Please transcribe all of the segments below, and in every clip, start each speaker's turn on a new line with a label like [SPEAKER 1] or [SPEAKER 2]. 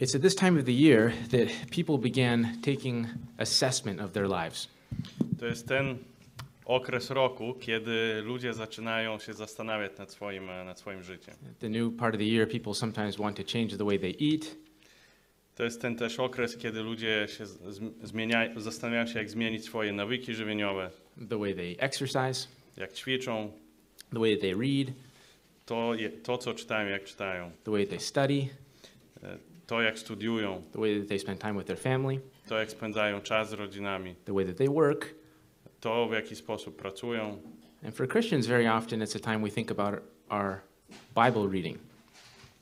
[SPEAKER 1] It's at this time of the year that people began taking assessment of their lives.
[SPEAKER 2] To jest ten okres roku, kiedy ludzie zaczynają się zastanawiać nad swoim, nad swoim życiem.
[SPEAKER 1] The new part of the year, people sometimes want to change the way they eat.
[SPEAKER 2] To jest ten też okres, kiedy ludzie się zmieniają, zastanawiają się, jak zmienić swoje nawyki żywieniowe,
[SPEAKER 1] the way they exercise,
[SPEAKER 2] jak ćwiczą,
[SPEAKER 1] the way they read,
[SPEAKER 2] to, to co czytają, jak czytają,
[SPEAKER 1] the way they study,
[SPEAKER 2] to jak studiują,
[SPEAKER 1] the way that they spend time with their family,
[SPEAKER 2] to jak spędzają czas z rodzinami,
[SPEAKER 1] the way that they work.
[SPEAKER 2] to w jaki sposób pracują.
[SPEAKER 1] And for Christians, very often it's a time we think about our Bible reading.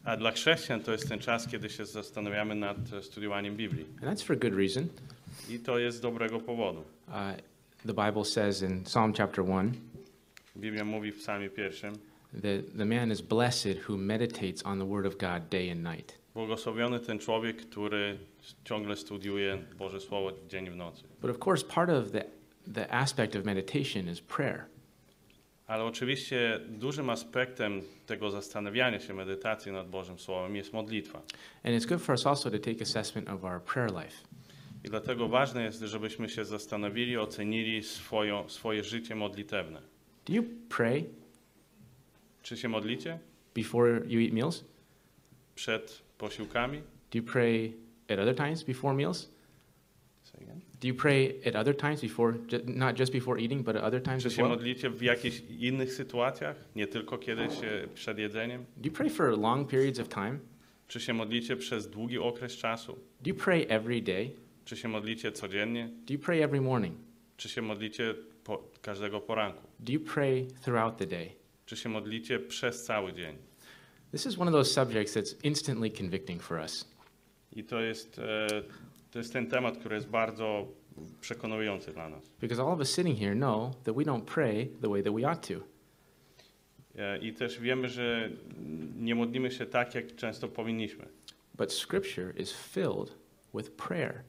[SPEAKER 2] A dla chrześcijan to jest ten czas, kiedy się zastanawiamy nad e, studiowaniem Biblii.
[SPEAKER 1] And that's for good reason.
[SPEAKER 2] I to jest z dobrego powodu.
[SPEAKER 1] Uh, the Bible says in Psalm chapter 1
[SPEAKER 2] Biblia mówi w psalmie pierwszym,
[SPEAKER 1] that the man is blessed who meditates on the word of God day and night.
[SPEAKER 2] Błogosławiony ten człowiek, który ciągle studiuje Boże Słowo dzień i w nocy.
[SPEAKER 1] But of course, part of the, the aspect of meditation is prayer.
[SPEAKER 2] Ale oczywiście dużym aspektem tego zastanawiania się, medytacji nad Bożym Słowem jest modlitwa.
[SPEAKER 1] And it's good for us also to take assessment of our prayer life.
[SPEAKER 2] I dlatego ważne jest, żebyśmy się zastanowili, ocenili swoją, swoje życie modlitewne.
[SPEAKER 1] Do you pray
[SPEAKER 2] Czy się modlicie
[SPEAKER 1] before you eat meals?
[SPEAKER 2] przed posiłkami?
[SPEAKER 1] Do you pray at other times before meals?
[SPEAKER 2] Say again.
[SPEAKER 1] Do you pray at other times before, not just before eating, but at other times
[SPEAKER 2] Czy
[SPEAKER 1] as
[SPEAKER 2] się
[SPEAKER 1] well?
[SPEAKER 2] modlicie w jakichś innych sytuacjach, nie tylko kiedy się przed jedzeniem?
[SPEAKER 1] Do you pray for long periods of time?
[SPEAKER 2] Czy się modlicie przez długi okres czasu?
[SPEAKER 1] Do you pray every day?
[SPEAKER 2] Czy się modlicie codziennie?
[SPEAKER 1] Do you pray every morning?
[SPEAKER 2] Czy się modlicie po, każdego poranku?
[SPEAKER 1] Do you pray throughout the day?
[SPEAKER 2] Czy się modlicie przez cały dzień?
[SPEAKER 1] This is one of those subjects that's instantly convicting for us.
[SPEAKER 2] I to jest, e, to jest ten temat, który jest bardzo przekonujący dla nas.
[SPEAKER 1] Because all of us sitting here know that we don't pray the way that we ought to.
[SPEAKER 2] E, I też wiemy, że nie modlimy się tak, jak często powinniśmy.
[SPEAKER 1] But Scripture is filled with prayer.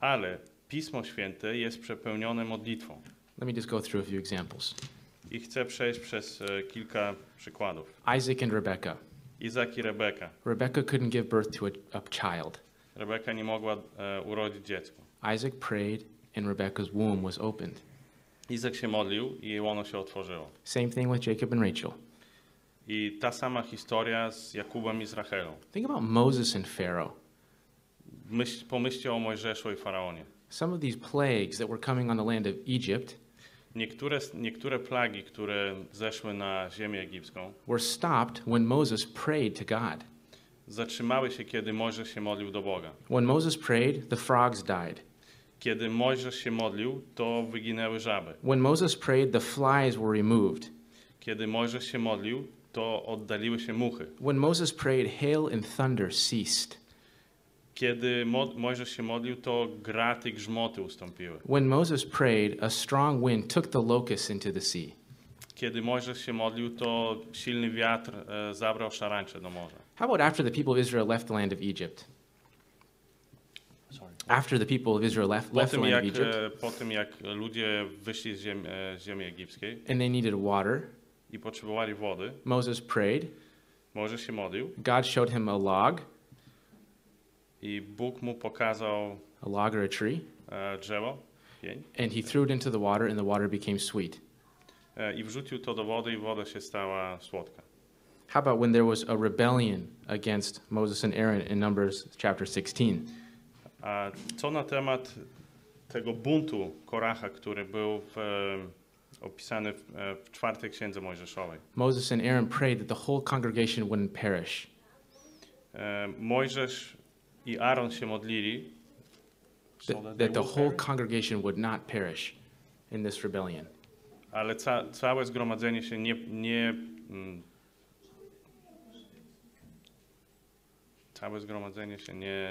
[SPEAKER 2] Ale Pismo Święte jest przepełnione modlitwą.
[SPEAKER 1] Let me just go through a few examples.
[SPEAKER 2] I chcę przejść przez e, kilka przykładów.
[SPEAKER 1] Isaac and Rebekah.
[SPEAKER 2] Izak i Rebeka.
[SPEAKER 1] Rebekah couldn't give birth to a, a child.
[SPEAKER 2] Rebeka nie mogła e, urodzić dziecko.
[SPEAKER 1] Isaac prayed, and Rebekah's womb was opened.
[SPEAKER 2] Izak się modlił i jej łono się otworzyło.
[SPEAKER 1] Same thing with Jacob and Rachel.
[SPEAKER 2] I ta sama historia z Jakubem i z Rachelą.
[SPEAKER 1] Think about Moses and Pharaoh.
[SPEAKER 2] Myśl, pomyślcie o Mojżeszu i Faraonie.
[SPEAKER 1] Some of these plagues that were coming on the land of Egypt
[SPEAKER 2] Niektóre, niektóre plagi, które zeszły na ziemię egipską,
[SPEAKER 1] were stopped when Moses prayed to God.
[SPEAKER 2] zatrzymały się, kiedy Mojżesz się modlił do Boga.
[SPEAKER 1] When Moses prayed, the frogs died.
[SPEAKER 2] Kiedy Mojżesz się modlił, to wyginęły żaby.
[SPEAKER 1] When Moses prayed, the flies were removed.
[SPEAKER 2] Kiedy Mojżesz się modlił, to oddaliły się muchy.
[SPEAKER 1] When Moses prayed, hail and thunder ceased.
[SPEAKER 2] Kiedy Mo Mojżesz się modlił, to graty, grzmoty ustąpiły.
[SPEAKER 1] When Moses prayed, a strong wind took the locusts into the sea.
[SPEAKER 2] Kiedy Mojżesz się modlił, to silny wiatr e, zabrał szarańcze do morza.
[SPEAKER 1] How about after the people of Israel left the land of Egypt? After the people of Israel left,
[SPEAKER 2] Po
[SPEAKER 1] left the
[SPEAKER 2] tym,
[SPEAKER 1] land of Egypt
[SPEAKER 2] e, po tym jak ludzie wyszli z ziemi, e, z ziemi egipskiej
[SPEAKER 1] and they needed water,
[SPEAKER 2] i potrzebowali wody,
[SPEAKER 1] Moses prayed.
[SPEAKER 2] Mojżesz się modlił
[SPEAKER 1] God showed him a log,
[SPEAKER 2] i Bóg mu pokazał
[SPEAKER 1] a log or a tree,
[SPEAKER 2] e, drzewo, pień,
[SPEAKER 1] and he threw it into the water, and the water became sweet.
[SPEAKER 2] i wrzucił to do wody i woda się stała słodka.
[SPEAKER 1] How about when there was a rebellion against Moses and Aaron in Numbers chapter 16?
[SPEAKER 2] A co na temat tego buntu Koracha, który był w, opisany w, w czwartej księdze Mojżeszowej?
[SPEAKER 1] Moses and Aaron prayed that the whole congregation wouldn't perish.
[SPEAKER 2] E, Mojżesz i Aaron się modlili, so
[SPEAKER 1] That,
[SPEAKER 2] that
[SPEAKER 1] the whole
[SPEAKER 2] perish.
[SPEAKER 1] congregation would not perish in this rebellion.
[SPEAKER 2] ale ca, całe zgromadzenie się nie, nie mm, całe zgromadzenie się nie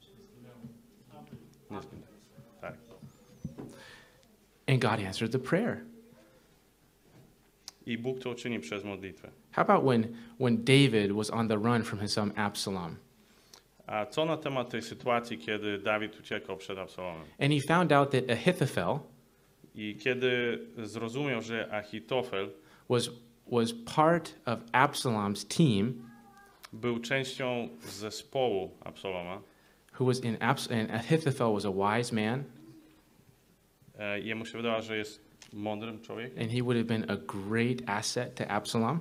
[SPEAKER 2] nie zginęło. Tak.
[SPEAKER 1] And God answered the prayer.
[SPEAKER 2] I Bóg to uczyni przez modlitwę.
[SPEAKER 1] How about when, when David was on the run from his son Absalom?
[SPEAKER 2] A co na temat tej sytuacji, kiedy Dawid uciekał przed Absalomem?
[SPEAKER 1] And he found out that Ahithophel
[SPEAKER 2] I kiedy zrozumiał, że Achitofel
[SPEAKER 1] was, was part of Absalom's team,
[SPEAKER 2] był częścią zespołu Absaloma.
[SPEAKER 1] who was in Abs- and Ahithophel was a wise man,
[SPEAKER 2] E, Jemu się wydawało, że jest mądrym człowiekiem
[SPEAKER 1] and he would have been a great asset to Absalom.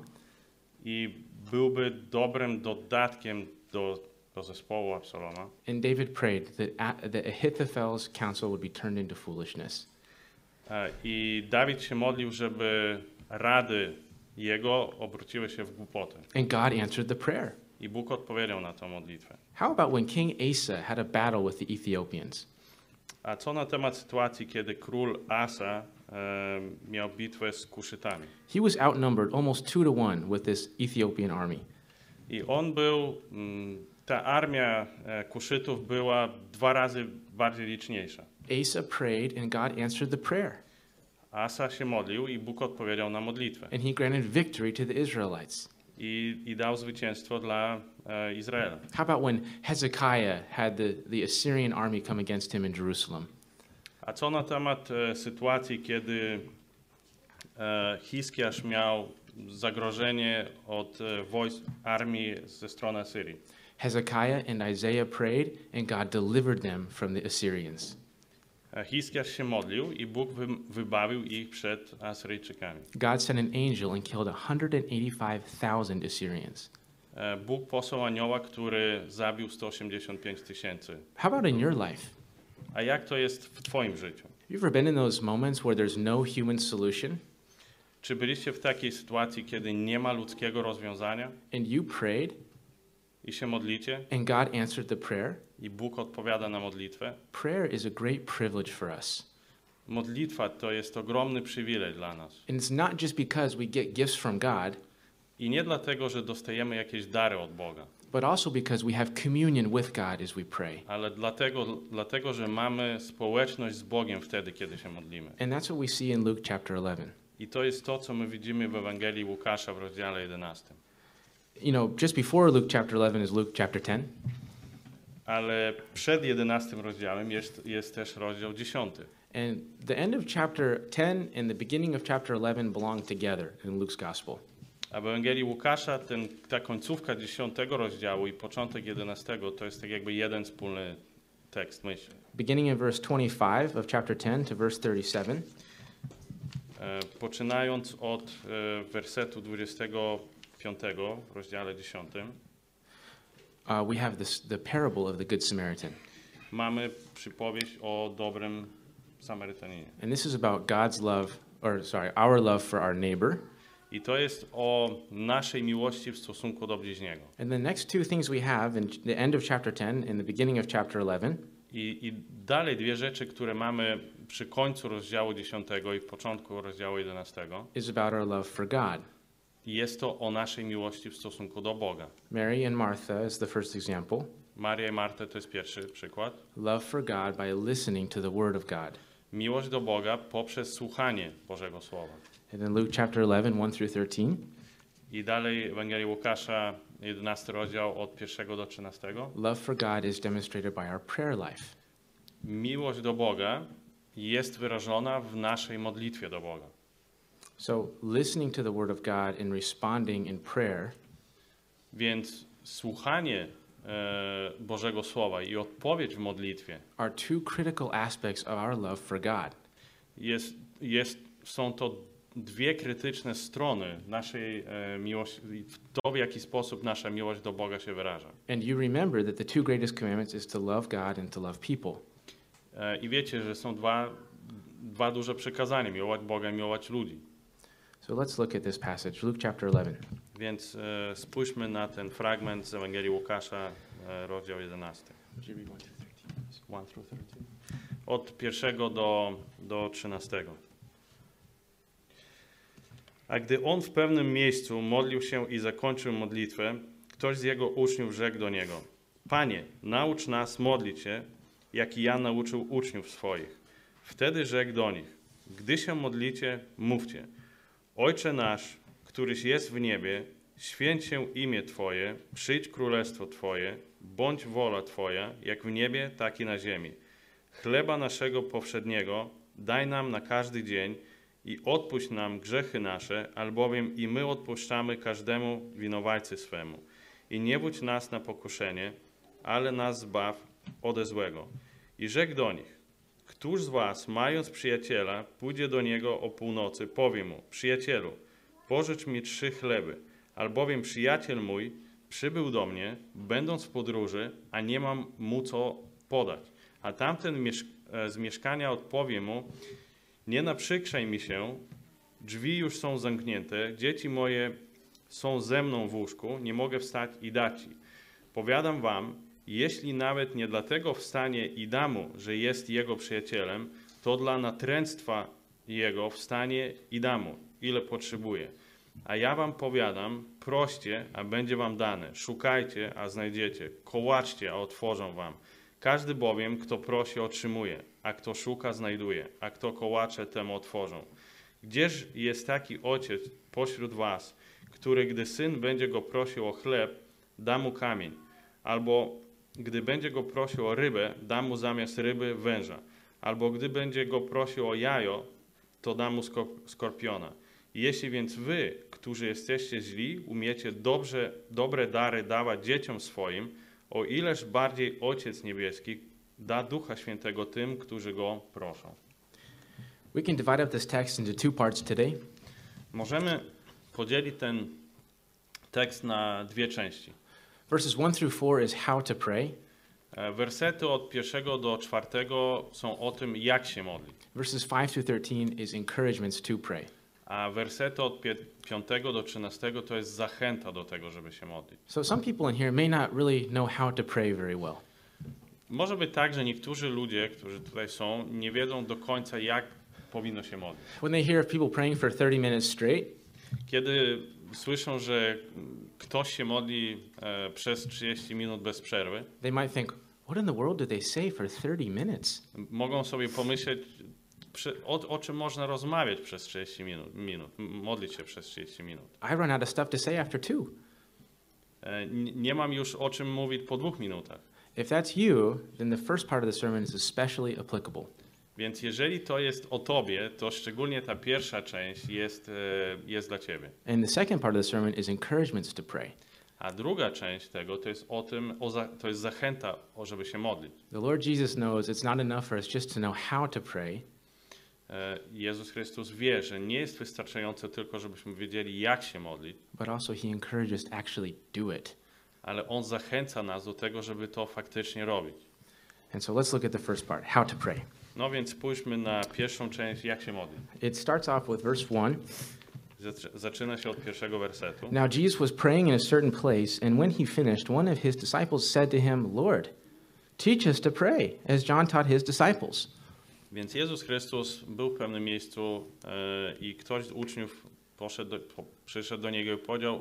[SPEAKER 2] i byłby dobrym dodatkiem do, do zespołu Absaloma.
[SPEAKER 1] And David prayed that, A- that Ahithophel's counsel would be turned into foolishness.
[SPEAKER 2] E, I Dawid się modlił, żeby rady jego obróciły się w głupotę.
[SPEAKER 1] And God answered the prayer.
[SPEAKER 2] I Bóg odpowiedział na tę modlitwę.
[SPEAKER 1] How about when King Asa had a battle with the Ethiopians?
[SPEAKER 2] A co na temat sytuacji, kiedy król Asa e, miał bitwę z Kuszytami?
[SPEAKER 1] He was outnumbered almost two to one with this Ethiopian army.
[SPEAKER 2] I on był, mm, ta armia e, Kuszytów była dwa razy bardziej liczniejsza.
[SPEAKER 1] Asa prayed, and God answered the prayer,
[SPEAKER 2] Asa się modlił i Bóg odpowiedział na modlitwę.
[SPEAKER 1] and he granted victory to the Israelites.
[SPEAKER 2] I, i dał zwycięstwo dla e, Izraela.
[SPEAKER 1] How about when Hezekiah had the, the Assyrian army come against him in Jerusalem?
[SPEAKER 2] A co na temat e, sytuacji, kiedy e, Hiskiasz miał zagrożenie od e, wojsk armii ze strony Syrii?
[SPEAKER 1] Hezekiah and Isaiah prayed, and God delivered them from the Assyrians.
[SPEAKER 2] Hiskiasz się modlił i Bóg wy, wybawił ich przed Asyryjczykami.
[SPEAKER 1] God sent an angel and killed 185,000 Assyrians.
[SPEAKER 2] E, Bóg posłał anioła, który zabił 185 tysięcy.
[SPEAKER 1] How about in your life?
[SPEAKER 2] A jak to jest w Twoim życiu?
[SPEAKER 1] You ever been in those moments where there's no human solution
[SPEAKER 2] Czy byliście w takiej sytuacji, kiedy nie ma ludzkiego rozwiązania
[SPEAKER 1] and you prayed
[SPEAKER 2] i się modlicie
[SPEAKER 1] and God answered the prayer?
[SPEAKER 2] i Bóg odpowiada na modlitwę?
[SPEAKER 1] Prayer is a great privilege for us.
[SPEAKER 2] Modlitwa to jest ogromny przywilej dla nas.
[SPEAKER 1] And it's not just because we get gifts from God,
[SPEAKER 2] I nie dlatego, że dostajemy jakieś dary od Boga,
[SPEAKER 1] but also because we have communion with God as we pray.
[SPEAKER 2] ale dlatego, dlatego, że mamy społeczność z Bogiem wtedy, kiedy się modlimy.
[SPEAKER 1] And that's what we see in Luke chapter 11.
[SPEAKER 2] I to jest to, co my widzimy w Ewangelii Łukasza w rozdziale 11.
[SPEAKER 1] You know, just before Luke chapter 11 is Luke chapter 10.
[SPEAKER 2] Ale przed 11 rozdziałem jest, jest też rozdział 10.
[SPEAKER 1] And the end of chapter 10 and the beginning of chapter 11 belong together in Luke's gospel.
[SPEAKER 2] A w Ewangelii Łukasza ten, ta końcówka 10 rozdziału i początek 11 to jest tak jakby jeden wspólny tekst myśl.
[SPEAKER 1] Beginning in verse 25 of chapter 10 to verse 37,
[SPEAKER 2] E, poczynając od e, wersetu 25 w rozdziale 10
[SPEAKER 1] uh, we have this, the parable of the Good Samaritan.
[SPEAKER 2] mamy przypowieść o dobrym Samarytaninie.
[SPEAKER 1] And this is about God's love, or sorry, our love for our neighbor.
[SPEAKER 2] I to jest o naszej miłości w stosunku do bliźniego.
[SPEAKER 1] And the next two things we have in the end of chapter 10 and the beginning of chapter 11
[SPEAKER 2] I, I dalej dwie rzeczy, które mamy przy końcu rozdziału 10 i w początku rozdziału 11.
[SPEAKER 1] is about our love for God.
[SPEAKER 2] Jest to o naszej miłości w stosunku do Boga.
[SPEAKER 1] Mary and Martha is the first example.
[SPEAKER 2] Maria i Martę to jest pierwszy przykład.
[SPEAKER 1] Love for God by listening to the word of God.
[SPEAKER 2] Miłość do Boga poprzez słuchanie Bożego Słowa.
[SPEAKER 1] And then Luke chapter 11, 1 through 13,
[SPEAKER 2] I dalej Ewangelia Łukasza, 11 rozdział od 1 do 13.
[SPEAKER 1] love for God is demonstrated by our prayer life.
[SPEAKER 2] Miłość do Boga jest wyrażona w naszej modlitwie do Boga.
[SPEAKER 1] So, listening to the word of God and responding in prayer
[SPEAKER 2] Więc słuchanie e, Bożego Słowa i odpowiedź w modlitwie
[SPEAKER 1] are two critical aspects of our love for God.
[SPEAKER 2] jest, jest, są to dwie krytyczne strony naszej e, miłości, to w jaki sposób nasza miłość do Boga się wyraża.
[SPEAKER 1] And you remember that the two greatest commandments is to love God and to love people.
[SPEAKER 2] E, I wiecie, że są dwa, dwa duże przykazania, miłować Boga i miłować ludzi.
[SPEAKER 1] So let's look at this passage, Luke chapter 11.
[SPEAKER 2] Więc e, spójrzmy na ten fragment z Ewangelii Łukasza, e, rozdział 11. 1 through 13. Od pierwszego do, do 13. A gdy on w pewnym miejscu modlił się i zakończył modlitwę, ktoś z jego uczniów rzekł do niego: Panie, naucz nas modlić się, jak i ja nauczył uczniów swoich. Wtedy rzekł do nich: Gdy się modlicie, mówcie: Ojcze nasz, któryś jest w niebie, święć się imię Twoje, przyjdź królestwo Twoje, bądź wola Twoja, jak w niebie, tak i na ziemi. Chleba naszego powszedniego daj nam na każdy dzień i odpuść nam grzechy nasze, albowiem i my odpuszczamy każdemu winowajcy swemu. i nie wódź nas na pokuszenie, ale nas zbaw ode złego. I rzekł do nich, Któż z was, mając przyjaciela, pójdzie do niego o północy, powie mu, przyjacielu, pożycz mi trzy chleby, albowiem przyjaciel mój przybył do mnie, będąc w podróży, a nie mam mu co podać. A tamten e, z mieszkania odpowie mu, nie naprzykrzaj mi się, drzwi już są zamknięte, dzieci moje są ze mną w łóżku, nie mogę wstać i dać ci. Powiadam wam, jeśli nawet nie dlatego wstanie i da mu, że jest jego przyjacielem, to dla natręctwa jego wstanie i da mu, ile potrzebuje. A ja wam powiadam, proście, a będzie wam dane, szukajcie, a znajdziecie, kołaczcie, a otworzą wam. Każdy bowiem, kto prosi, otrzymuje, a kto szuka, znajduje, a kto kołacze, temu otworzą. Gdzież jest taki ojciec pośród was, który, gdy syn będzie go prosił o chleb, da mu kamień, albo gdy będzie go prosił o rybę, da mu zamiast ryby węża, albo gdy będzie go prosił o jajo, to da mu skor- skorpiona. Jeśli więc wy, którzy jesteście źli, umiecie dobrze, dobre dary dawać dzieciom swoim, o ileż bardziej Ojciec Niebieski da Ducha Świętego tym, którzy Go proszą.
[SPEAKER 1] We can divide up this text into two parts today.
[SPEAKER 2] Możemy podzielić ten tekst na dwie części.
[SPEAKER 1] Verses 1 through 4 is how to pray.
[SPEAKER 2] E, Wersety od pierwszego do czwartego są o tym, jak się modlić,
[SPEAKER 1] Verses 5 through 13 is encouragements to pray.
[SPEAKER 2] a wersety od pie- piątego do trzynastego to jest zachęta do tego, żeby się modlić.
[SPEAKER 1] So some people in here may not really know how to pray very well.
[SPEAKER 2] Może być tak, że niektórzy ludzie, którzy tutaj są, nie wiedzą do końca, jak powinno się modlić.
[SPEAKER 1] When they hear of people praying for 30 minutes straight,
[SPEAKER 2] Kiedy słyszą, że ktoś się modli e, przez 30 minut bez przerwy,
[SPEAKER 1] they might think, what in the world they say for 30 minutes?
[SPEAKER 2] mogą sobie pomyśleć, przy, o, o czym można rozmawiać przez 30 minut, minut, m- modlić się przez 30 minut.
[SPEAKER 1] I run out of stuff to say after two.
[SPEAKER 2] E, n- Nie mam już o czym mówić po dwóch minutach.
[SPEAKER 1] If that's you, then the first part of the sermon is especially applicable.
[SPEAKER 2] Więc jeżeli to jest o tobie, to szczególnie ta pierwsza część jest, e, jest dla ciebie.
[SPEAKER 1] And the second part of the sermon is encouragements to pray.
[SPEAKER 2] A druga część tego to jest o tym, o za, to jest zachęta, o żeby się modlić.
[SPEAKER 1] The Lord Jesus knows it's not enough for us just to know how to pray,
[SPEAKER 2] E, Jezus Chrystus wie, że nie jest wystarczające tylko, żebyśmy wiedzieli, jak się modlić,
[SPEAKER 1] but also He encourages to actually do it.
[SPEAKER 2] ale On zachęca nas do tego, żeby to faktycznie robić.
[SPEAKER 1] And so let's look at the first part how to pray.
[SPEAKER 2] No więc spójrzmy na pierwszą część, jak się modlić.
[SPEAKER 1] It starts off with verse 1.
[SPEAKER 2] Zac- Zaczyna się od pierwszego wersetu.
[SPEAKER 1] Now Jesus was praying in a certain place, and when he finished, one of his disciples said to him, Lord, teach us to pray, as John taught his disciples.
[SPEAKER 2] Więc Jezus Chrystus był w pewnym miejscu e, i ktoś z uczniów poszedł do, po, przyszedł do Niego i powiedział,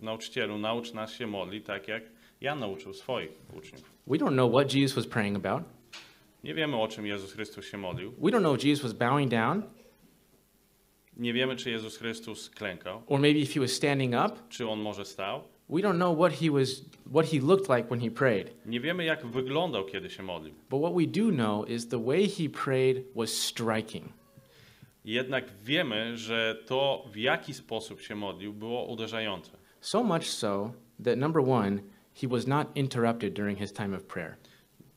[SPEAKER 2] nauczycielu, naucz nas się modlić, tak jak ja nauczył swoich uczniów.
[SPEAKER 1] We don't know what Jesus was praying about.
[SPEAKER 2] Nie wiemy, o czym Jezus Chrystus się modlił.
[SPEAKER 1] We don't know if Jesus was bowing down,
[SPEAKER 2] Nie wiemy, czy Jezus Chrystus klękał,
[SPEAKER 1] or maybe if he was standing up.
[SPEAKER 2] czy On może stał.
[SPEAKER 1] We don't know what he was what he looked like when he prayed.
[SPEAKER 2] Nie wiemy, jak wyglądał, kiedy się modlił.
[SPEAKER 1] But what we do know is the way he prayed was striking.
[SPEAKER 2] Jednak wiemy, że to, w jaki sposób się modlił, było uderzające.
[SPEAKER 1] So much so that number 1, he was not interrupted during his time of prayer.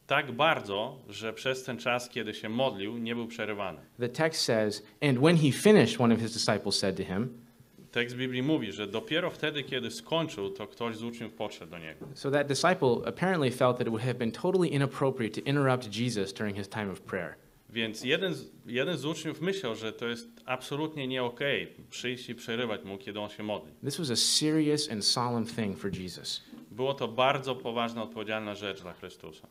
[SPEAKER 2] Tak bardzo, że przez ten czas, kiedy się modlił, nie był przerywany.
[SPEAKER 1] The text says, and when he finished, one of his disciples said to him,
[SPEAKER 2] Tekst Biblii mówi, że dopiero wtedy, kiedy skończył, to ktoś z uczniów podszedł do niego.
[SPEAKER 1] So that disciple apparently felt that it would have been totally inappropriate to interrupt Jesus during his time of prayer.
[SPEAKER 2] Więc jeden z, jeden z uczniów myślał, że to jest absolutnie nie okej przyjść i przerywać mu, kiedy on się modli.
[SPEAKER 1] This was a serious and solemn thing for Jesus.
[SPEAKER 2] Było to bardzo poważna, odpowiedzialna rzecz dla Chrystusa.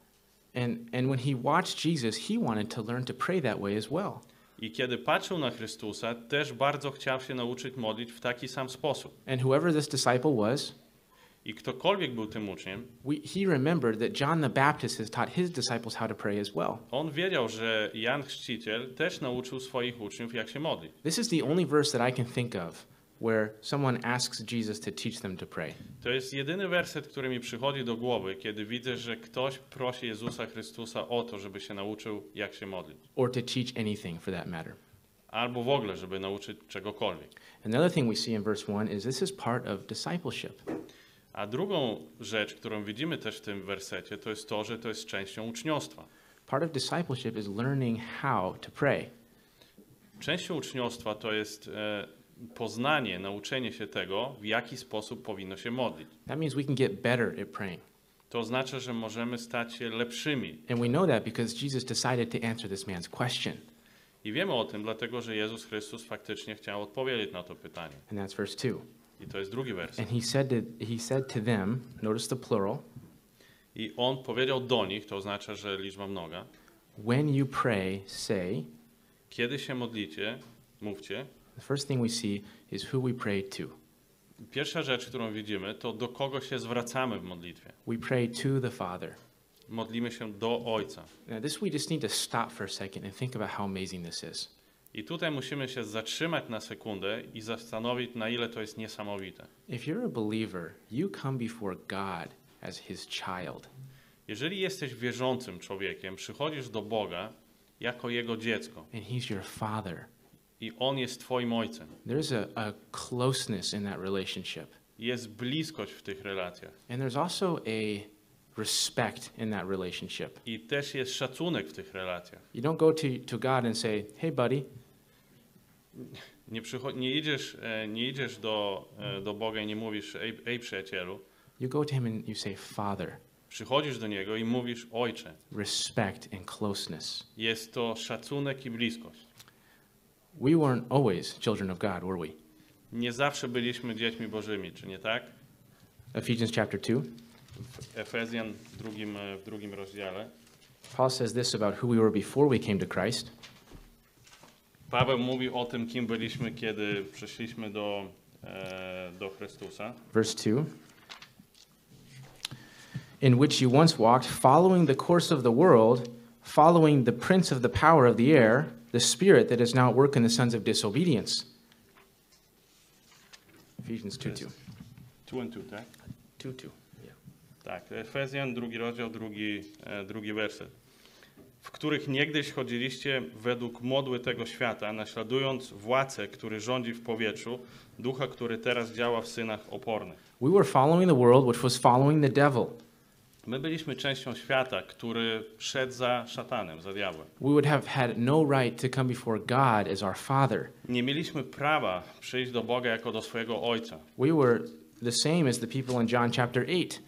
[SPEAKER 1] And, and when he watched Jesus, he wanted to learn to pray that way as well.
[SPEAKER 2] I kiedy patrzył na Chrystusa, też bardzo chciał się nauczyć modlić w taki sam sposób.
[SPEAKER 1] And whoever this disciple was,
[SPEAKER 2] I ktokolwiek był tym uczniem,
[SPEAKER 1] we, he remembered that John the Baptist has taught his disciples how to pray as well.
[SPEAKER 2] on wiedział, że Jan Chrzciciel też nauczył swoich uczniów, jak się modlić.
[SPEAKER 1] This is the only verse that I can think of where someone asks Jesus to teach them to pray.
[SPEAKER 2] To jest jedyny werset, który mi przychodzi do głowy, kiedy widzę, że ktoś prosi Jezusa Chrystusa o to, żeby się nauczył, jak się modlić.
[SPEAKER 1] or to teach anything for that matter.
[SPEAKER 2] Albo w ogóle, żeby nauczyć czegokolwiek.
[SPEAKER 1] Another thing we see in verse 1 is this is part of discipleship.
[SPEAKER 2] A drugą rzecz, którą widzimy też w tym wersecie, to jest to, że to jest częścią uczniostwa.
[SPEAKER 1] Part of discipleship is learning how to pray.
[SPEAKER 2] Częścią uczniostwa to jest e, poznanie, nauczenie się tego, w jaki sposób powinno się modlić.
[SPEAKER 1] That means we can get better at praying.
[SPEAKER 2] To oznacza, że możemy stać się lepszymi.
[SPEAKER 1] And we know that because Jesus decided to answer this man's question.
[SPEAKER 2] I wiemy o tym, dlatego że Jezus Chrystus faktycznie chciał odpowiedzieć na to pytanie.
[SPEAKER 1] And that's verse 2.
[SPEAKER 2] I to jest drugi werset.
[SPEAKER 1] And he said to, he said to them, notice the plural,
[SPEAKER 2] I on powiedział do nich, to oznacza, że liczba mnoga,
[SPEAKER 1] when you pray, say,
[SPEAKER 2] kiedy się modlicie, mówcie.
[SPEAKER 1] The first thing we see is who we pray to.
[SPEAKER 2] Pierwsza rzecz, którą widzimy, to do kogo się zwracamy w modlitwie.
[SPEAKER 1] We pray to the Father.
[SPEAKER 2] Modlimy się do Ojca.
[SPEAKER 1] Now, this we just need to stop for a second and think about how amazing this is.
[SPEAKER 2] I tutaj musimy się zatrzymać na sekundę i zastanowić, na ile to jest niesamowite.
[SPEAKER 1] If you're a believer, you come before God as his child.
[SPEAKER 2] Jeżeli jesteś wierzącym człowiekiem, przychodzisz do Boga jako Jego dziecko
[SPEAKER 1] and he's your father.
[SPEAKER 2] I On jest Twoim Ojcem.
[SPEAKER 1] There's a, a closeness in that relationship.
[SPEAKER 2] Jest bliskość w tych relacjach.
[SPEAKER 1] And there's also a respect in that relationship.
[SPEAKER 2] I też jest szacunek w tych relacjach.
[SPEAKER 1] You don't go to, to God and say, hey, buddy,
[SPEAKER 2] Nie, nie, idziesz, e, nie idziesz do, e, do Boga i nie mówisz, ej, ej przyjacielu.
[SPEAKER 1] you go to him and you say, Father.
[SPEAKER 2] Przychodzisz do Niego i mówisz, Ojcze.
[SPEAKER 1] Respect and closeness.
[SPEAKER 2] Jest to szacunek i bliskość.
[SPEAKER 1] We weren't always children of God, were we?
[SPEAKER 2] Nie zawsze byliśmy dziećmi Bożymi, czy nie tak?
[SPEAKER 1] Ephesians chapter 2.
[SPEAKER 2] W Efezjan w drugim, w drugim rozdziale.
[SPEAKER 1] Paul says this about who we were before we came to Christ.
[SPEAKER 2] Paweł mówi o tym, kim byliśmy, kiedy przyszliśmy do, e, do Chrystusa.
[SPEAKER 1] Verse 2 In which you once walked, following the course of the world, following the prince of the power of the air, the spirit that is now at work in the sons of disobedience. Ephesians 2 2.
[SPEAKER 2] Tu and tu, tak?
[SPEAKER 1] 2 2.
[SPEAKER 2] Tak, Efezjan, drugi rozdział, drugi, e, drugi werset. W których niegdyś chodziliście według modły tego świata, naśladując władcę, który rządzi w powietrzu, ducha, który teraz działa w synach opornych.
[SPEAKER 1] We were following the world, which was following the devil.
[SPEAKER 2] My byliśmy częścią świata, który szedł za szatanem, za diabłem.
[SPEAKER 1] We would have had no right to come before God as our Father.
[SPEAKER 2] Nie mieliśmy prawa przyjść do Boga jako do swojego Ojca.
[SPEAKER 1] We were the same as the people in John chapter 8.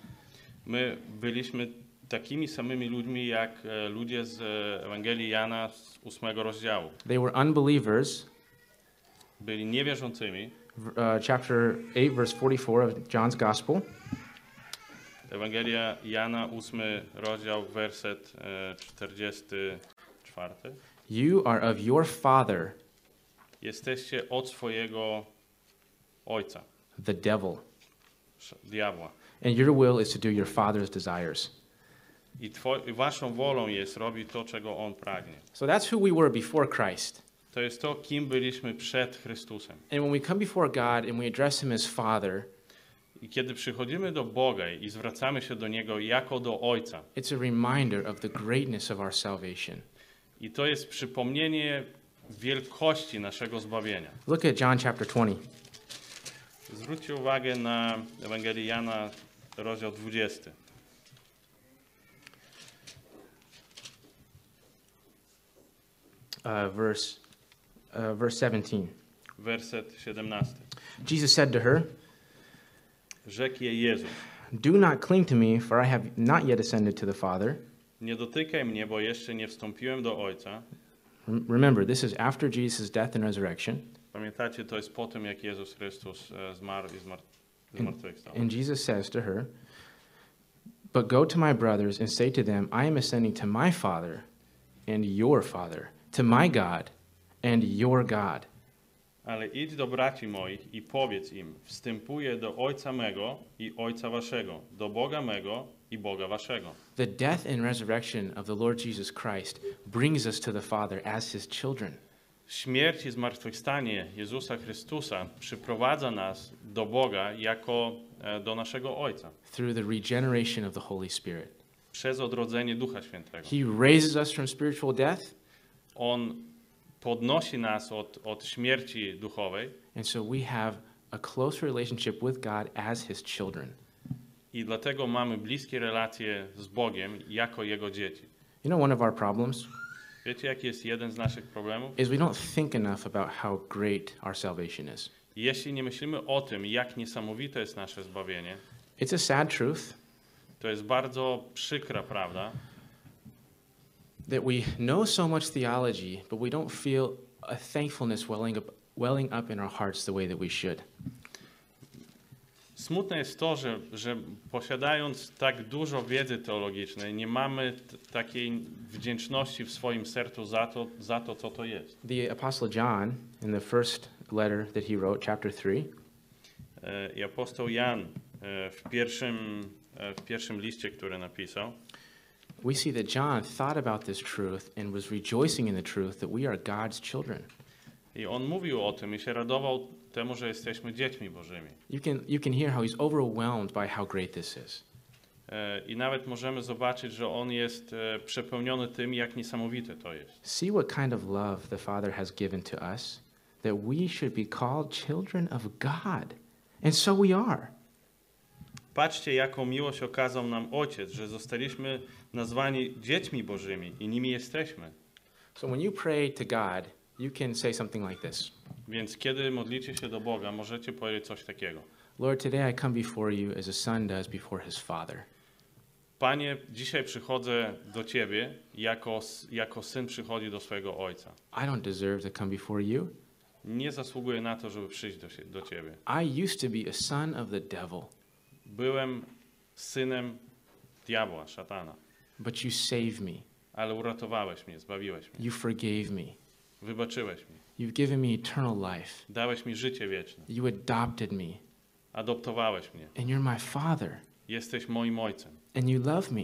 [SPEAKER 2] My byliśmy takimi samymi ludźmi jak e, ludzie z e, Ewangelii Jana z ósmego rozdziału.
[SPEAKER 1] They were unbelievers.
[SPEAKER 2] Byli niewierzącymi.
[SPEAKER 1] Uh, chapter 8, verse 44 of John's Gospel.
[SPEAKER 2] Ewangelia Jana, ósmy rozdział, werset e, 44.
[SPEAKER 1] You are of your father,
[SPEAKER 2] Jesteście od swojego ojca,
[SPEAKER 1] the devil,
[SPEAKER 2] diabła.
[SPEAKER 1] and your will is to do your father's desires.
[SPEAKER 2] I, two, I waszą wolą jest robić to, czego on pragnie.
[SPEAKER 1] So that's who we were before Christ.
[SPEAKER 2] To jest to, kim byliśmy przed Chrystusem.
[SPEAKER 1] And when we come before God and we address him as Father,
[SPEAKER 2] I kiedy przychodzimy do Boga i zwracamy się do Niego jako do Ojca,
[SPEAKER 1] it's a reminder of the greatness of our salvation.
[SPEAKER 2] i to jest przypomnienie wielkości naszego zbawienia.
[SPEAKER 1] Look at John chapter 20.
[SPEAKER 2] Zwróćcie uwagę na Ewangelię Jana, rozdział 20.
[SPEAKER 1] Uh, verse, uh, verse 17.
[SPEAKER 2] werset 17.
[SPEAKER 1] Jesus said to her,
[SPEAKER 2] Rzekł jej Jezus,
[SPEAKER 1] Do not cling to me, for I have not yet ascended to the Father.
[SPEAKER 2] nie dotykaj mnie, bo jeszcze nie wstąpiłem do Ojca.
[SPEAKER 1] Remember, this is after Jesus' death and resurrection.
[SPEAKER 2] Pamiętacie, to jest po tym, jak Jezus Chrystus zmarł i zmar- zmartwychwstał.
[SPEAKER 1] And Jesus says to her, But go to my brothers and say to them, I am ascending to my Father and your Father, to my God and your God.
[SPEAKER 2] Ale idź do braci moich i powiedz im, wstępuję do Ojca mego i Ojca waszego, do Boga mego i Boga waszego.
[SPEAKER 1] The death and resurrection of the Lord Jesus Christ brings us to the Father as his children.
[SPEAKER 2] Śmierć i zmartwychwstanie Jezusa Chrystusa przyprowadza nas do Boga jako e, do naszego Ojca
[SPEAKER 1] through the regeneration of the Holy Spirit.
[SPEAKER 2] przez odrodzenie Ducha Świętego.
[SPEAKER 1] He raises us from spiritual death,
[SPEAKER 2] On podnosi nas od, od śmierci duchowej
[SPEAKER 1] and so we have a close relationship with God as his children.
[SPEAKER 2] I dlatego mamy bliskie relacje z Bogiem jako Jego dzieci.
[SPEAKER 1] You know, one of our problems
[SPEAKER 2] Wiecie, jaki jest jeden z naszych problemów?
[SPEAKER 1] is we don't think enough about how great our salvation is.
[SPEAKER 2] Jeśli nie myślimy o tym, jak niesamowite jest nasze zbawienie,
[SPEAKER 1] It's a sad truth
[SPEAKER 2] to jest bardzo przykra prawda,
[SPEAKER 1] that we know so much theology, but we don't feel a thankfulness welling up, welling up in our hearts the way that we should.
[SPEAKER 2] Smutne jest to, że, że posiadając tak dużo wiedzy teologicznej, nie mamy takiej wdzięczności w swoim sercu za to, za to, co to jest.
[SPEAKER 1] The Apostle John, in the first letter that he wrote, chapter 3,
[SPEAKER 2] E, I apostoł Jan e, w pierwszym, e, w pierwszym liście, który napisał,
[SPEAKER 1] we see that John thought about this truth and was rejoicing in the truth that we are God's children.
[SPEAKER 2] i on mówił o tym i się radował temu, że jesteśmy dziećmi Bożymi.
[SPEAKER 1] You can, you can hear how he's overwhelmed by how great this is.
[SPEAKER 2] E, I nawet możemy zobaczyć, że on jest e, przepełniony tym, jak niesamowite to jest.
[SPEAKER 1] See what kind of love the Father has given to us, that we should be called children of God. And so we are.
[SPEAKER 2] Patrzcie, jaką miłość okazał nam Ojciec, że zostaliśmy nazwani dziećmi Bożymi i nimi jesteśmy.
[SPEAKER 1] So when you pray to God, you can say something like this
[SPEAKER 2] Więc kiedy modlicie się do Boga, możecie powiedzieć coś takiego.
[SPEAKER 1] Lord, today I come before you as a son does before his father.
[SPEAKER 2] Panie, dzisiaj przychodzę do Ciebie, jako, jako syn przychodzi do swojego Ojca.
[SPEAKER 1] I don't deserve to come before you.
[SPEAKER 2] Nie zasługuję na to, żeby przyjść do, do Ciebie.
[SPEAKER 1] I used to be a son of the devil,
[SPEAKER 2] Byłem synem diabła, szatana,
[SPEAKER 1] but you saved me.
[SPEAKER 2] ale uratowałeś mnie, zbawiłeś mnie,
[SPEAKER 1] You forgave me.
[SPEAKER 2] wybaczyłeś mi,
[SPEAKER 1] You've given me eternal life.
[SPEAKER 2] dałeś mi życie wieczne,
[SPEAKER 1] You adopted me,
[SPEAKER 2] adoptowałeś mnie,
[SPEAKER 1] and you're my father,
[SPEAKER 2] jesteś moim Ojcem
[SPEAKER 1] and you love me.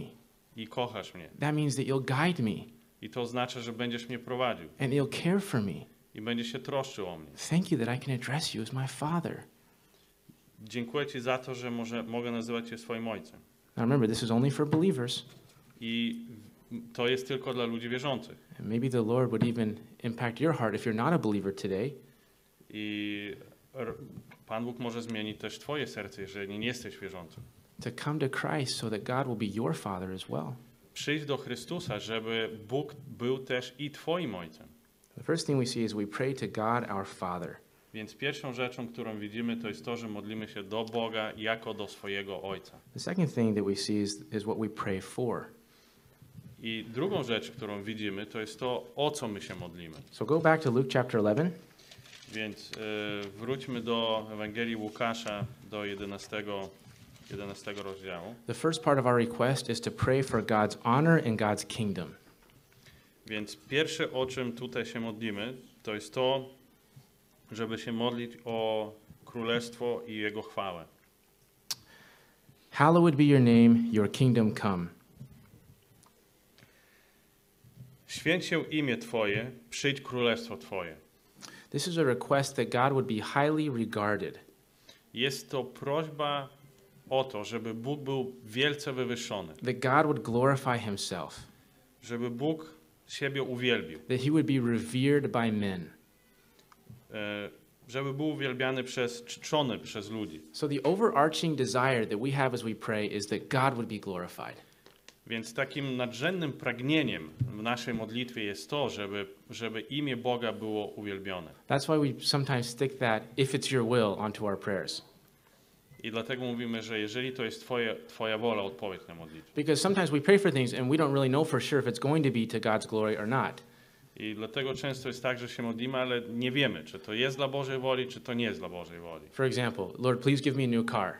[SPEAKER 2] i kochasz mnie.
[SPEAKER 1] That means that you'll guide me
[SPEAKER 2] I to oznacza, że będziesz mnie prowadził
[SPEAKER 1] and you'll care for me.
[SPEAKER 2] i będziesz się troszczył o mnie.
[SPEAKER 1] Thank you that I can address you as my father.
[SPEAKER 2] Dziękuję Ci za to, że może, mogę nazywać Cię swoim Ojcem.
[SPEAKER 1] Now remember, this is only for believers.
[SPEAKER 2] I to jest tylko dla ludzi wierzących.
[SPEAKER 1] And maybe the Lord would even impact your heart if you're not a believer today.
[SPEAKER 2] I Pan Bóg może zmienić też Twoje serce, jeżeli nie jesteś wierzącym.
[SPEAKER 1] to come to Christ so that God will be your father as well.
[SPEAKER 2] Przyjdź do Chrystusa, żeby Bóg był też i Twoim Ojcem.
[SPEAKER 1] The first thing we see is we pray to God our Father.
[SPEAKER 2] Więc pierwszą rzeczą, którą widzimy, to jest to, że modlimy się do Boga jako do swojego Ojca.
[SPEAKER 1] The second thing that we see is, is what we pray for.
[SPEAKER 2] I drugą rzecz, którą widzimy, to jest to, o co my się modlimy.
[SPEAKER 1] So go back to Luke chapter 11.
[SPEAKER 2] Więc e, wróćmy do Ewangelii Łukasza, do 11, 11 rozdziału.
[SPEAKER 1] The first part of our request is to pray for God's honor and God's kingdom.
[SPEAKER 2] Więc pierwsze, o czym tutaj się modlimy, to jest to, żeby się modlić o królestwo i jego chwałę.
[SPEAKER 1] Hallowed be your name, your kingdom come.
[SPEAKER 2] Święć się imię Twoje, przyjdź królestwo Twoje.
[SPEAKER 1] This is a request that God would be highly regarded.
[SPEAKER 2] Jest to prośba o to, żeby Bóg był wielce wywyższony,
[SPEAKER 1] that God would glorify himself,
[SPEAKER 2] żeby Bóg siebie uwielbił,
[SPEAKER 1] that he would be revered by men.
[SPEAKER 2] e, żeby był uwielbiany przez, czczony przez ludzi.
[SPEAKER 1] So the overarching desire that we have as we pray is that God would be glorified.
[SPEAKER 2] Więc takim nadrzędnym pragnieniem w naszej modlitwie jest to, żeby, żeby imię Boga było uwielbione.
[SPEAKER 1] That's why we sometimes stick that, if it's your will, onto our prayers.
[SPEAKER 2] I dlatego mówimy, że jeżeli to jest twoje, Twoja wola, odpowiedź na modlitwę.
[SPEAKER 1] Because sometimes we pray for things and we don't really know for sure if it's going to be to God's glory or not.
[SPEAKER 2] I dlatego często jest tak, że się modlimy, ale nie wiemy, czy to jest dla Bożej woli, czy to nie jest dla Bożej woli.
[SPEAKER 1] For example, Lord, please give me a new car.